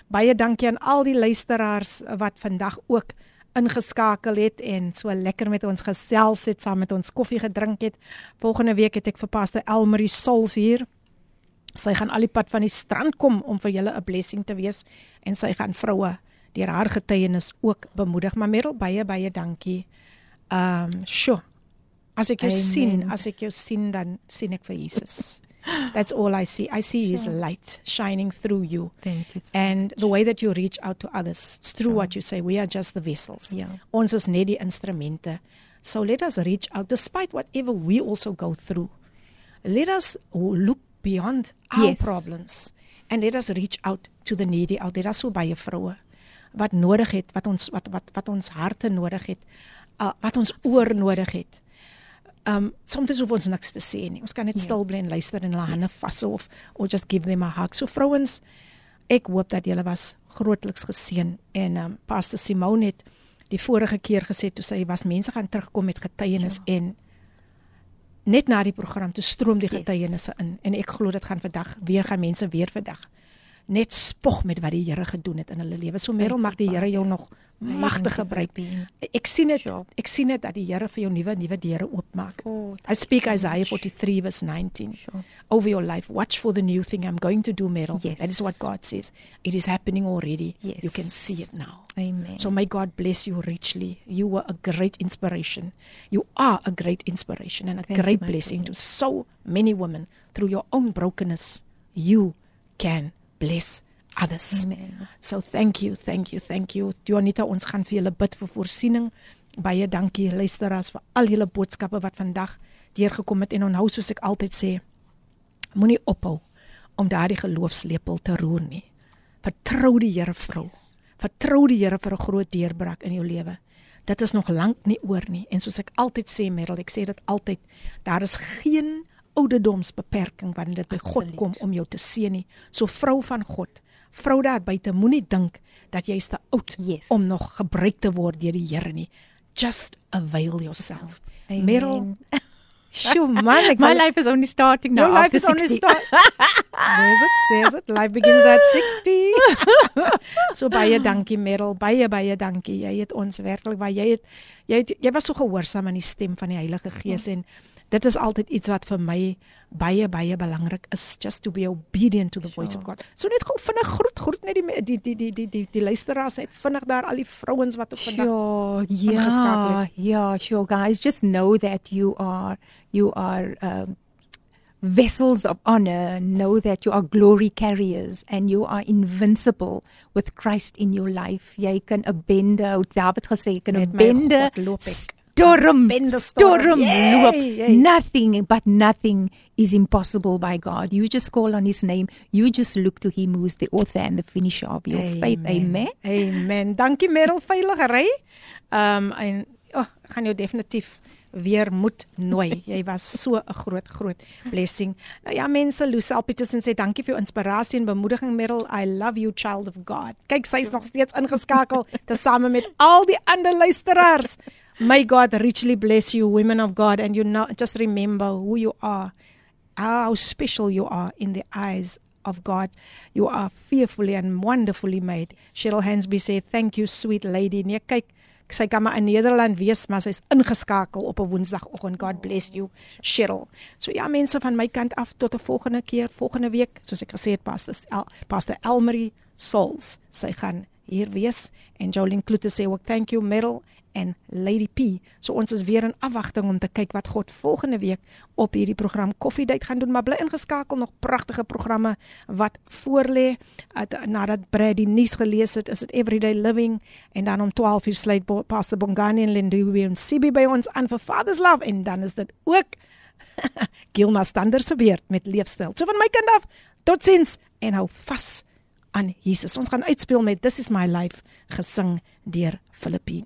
Baie dankie aan al die luisteraars wat vandag ook ingeskakel het en so lekker met ons gesels het, saam met ons koffie gedrink het. Volgende week het ek vir Pastor Elmarie Sols hier. Sy gaan al die pad van die strand kom om vir julle 'n blessing te wees en sy gaan vroue deur haar getuienis ook bemoedig. Maar Merel baie baie dankie. Ehm, um, sure. As ek jou Amen. sien, as ek jou sien dan sien ek vir Jesus. That's all I see. I see his light shining through you. Thank you. so And the way that you reach out to others, it's through what you say. We are just the vessels. Ja. Ons is net die instrumente. So let us reach out despite whatever we also go through. Let us look beyond our Yes. problems and let us reach out to the needy out there. Daar's so baie vroue wat nodig het, wat ons wat wat wat ons harte nodig het, uh, wat ons oor nodig het. Um soms hoef ons niks te sê nie. Ons kan net Ja. stil bly en luister en hulle hande vashou of or just give them a hug. So vrouens, ek hoop dat julle was grootliks geseën en um Pastor Simone het die vorige keer gesê toe sy was mense gaan terugkom met getuienis ja. en net na die program toe stroom die Yes. getuienisse in en ek glo dit gaan vandag weer gaan mense weer vandag net spog met wat die Here gedoen het in hulle lewe. So Merel mag die Here jou nog magtig gebruik. Ek sien dit ek sien dit dat die Here vir jou nuwe nuwe deure oopmaak. Oh, I speak Isaiah 43 verse 19 Sure. over your life. Watch for the new thing I'm going to do, Meryl. Yes. That is what God says. It is happening already. Yes. You can see it now. Amen. So may God bless you richly. You were a great inspiration. You are a great inspiration and a Thank you, great my blessing to goodness. so many women through your own brokenness. You can bless others. Amen. So thank you, thank you, thank you. Jonita, ons gaan vir julle bid vir voorsiening. Baie dankie luisteraars vir al julle boodskappe wat vandag deurgekom het en onthou soos ek altyd sê, moenie ophou om daardie geloofslepel te roer nie. Vertrou die Here vrou. Vertrou die Here vir 'n groot deurbraak in jou lewe. Dit is nog lank nie oor nie en soos ek altyd sê Merel, ek sê dit altyd, daar is geen ouderdomsbeperking wanneer dit by God Absoluut. kom om jou te seën nie. So vrou van God, vrou daar buite, moenie dink dat jy's te oud Yes. om nog gebruik te word deur die Here nie. Just avail yourself. Amen. Merel, sjoe man, ek My wil- life is only starting now Your life is only 60. start. there's it, there's it. Life begins at 60. so baie dankie Merel, baie baie dankie. Jy het ons werklik waar jy het jy het, jy was so gehoorsaam aan die stem van die Heilige Gees en dit is altyd iets wat vir my baie baie belangrik is just to be obedient to the voice of God. So net gou vinnig groet groet net die me- die die die die die, die luisteraars net vinnig daar al die vrouens wat op vandag Sure. Yeah. het. Yeah. Sure, guys. Just know that you are you are um, vessels of honor. Know that you are glory carriers and you are invincible with Christ in your life. Jy kan 'n bende, David gesê, jy kan 'n bende God. Storm, storm. Yay, loop. yay. Nothing, but nothing is impossible by God. You just call on His name. You just look to Him, who is the author and the finisher of your faith. Amen. Amen. Dankie Merel veilige ry. Ehm um, en oh, ek gaan jou definitief weer moet nooi. Jy was so 'n groot groot blessing. Nou ja mense, Lucille Petersen sê dankie vir jou inspirasie en bemoediging Merel. I love you child of God. Kyk, sy's nog steeds ingeskakel tesame met al die ander luisteraars. May God richly bless you women of God and you know just remember who you are. How special you are in the eyes of God. You are fearfully and wonderfully made. Cheryl Hansby sê thank you sweet lady. Nee, kyk, sy kan maar in Nederland wees, maar sy's ingeskakel op 'n Woensdagoggend. God bless you, Cheryl. So ja, mense van my kant af tot 'n volgende keer, volgende week, soos ek gesê het, Pastor El, Pastor Elmarie Souls, sy gaan hier wees en Jolene Kloete sê ook thank you Merrill en Lady P. So ons is weer in afwagting om te kyk wat God volgende week op hierdie program Coffee Date gaan doen, maar bly ingeskakel nog pragtige programme wat voorlê. At- Nadat Brad die nuus gelees het, is dit Everyday Living en dan om 12:00 sluit Bo- Pastor Bongani en Lindu en Sibi by ons aan vir Father's Love en dan is dit ook Gilma Stander se beurt met leefstyl. So van my kant af, totsiens en hou vas aan Jesus. Ons gaan uitspeel met This is my life gesing deur Filippine.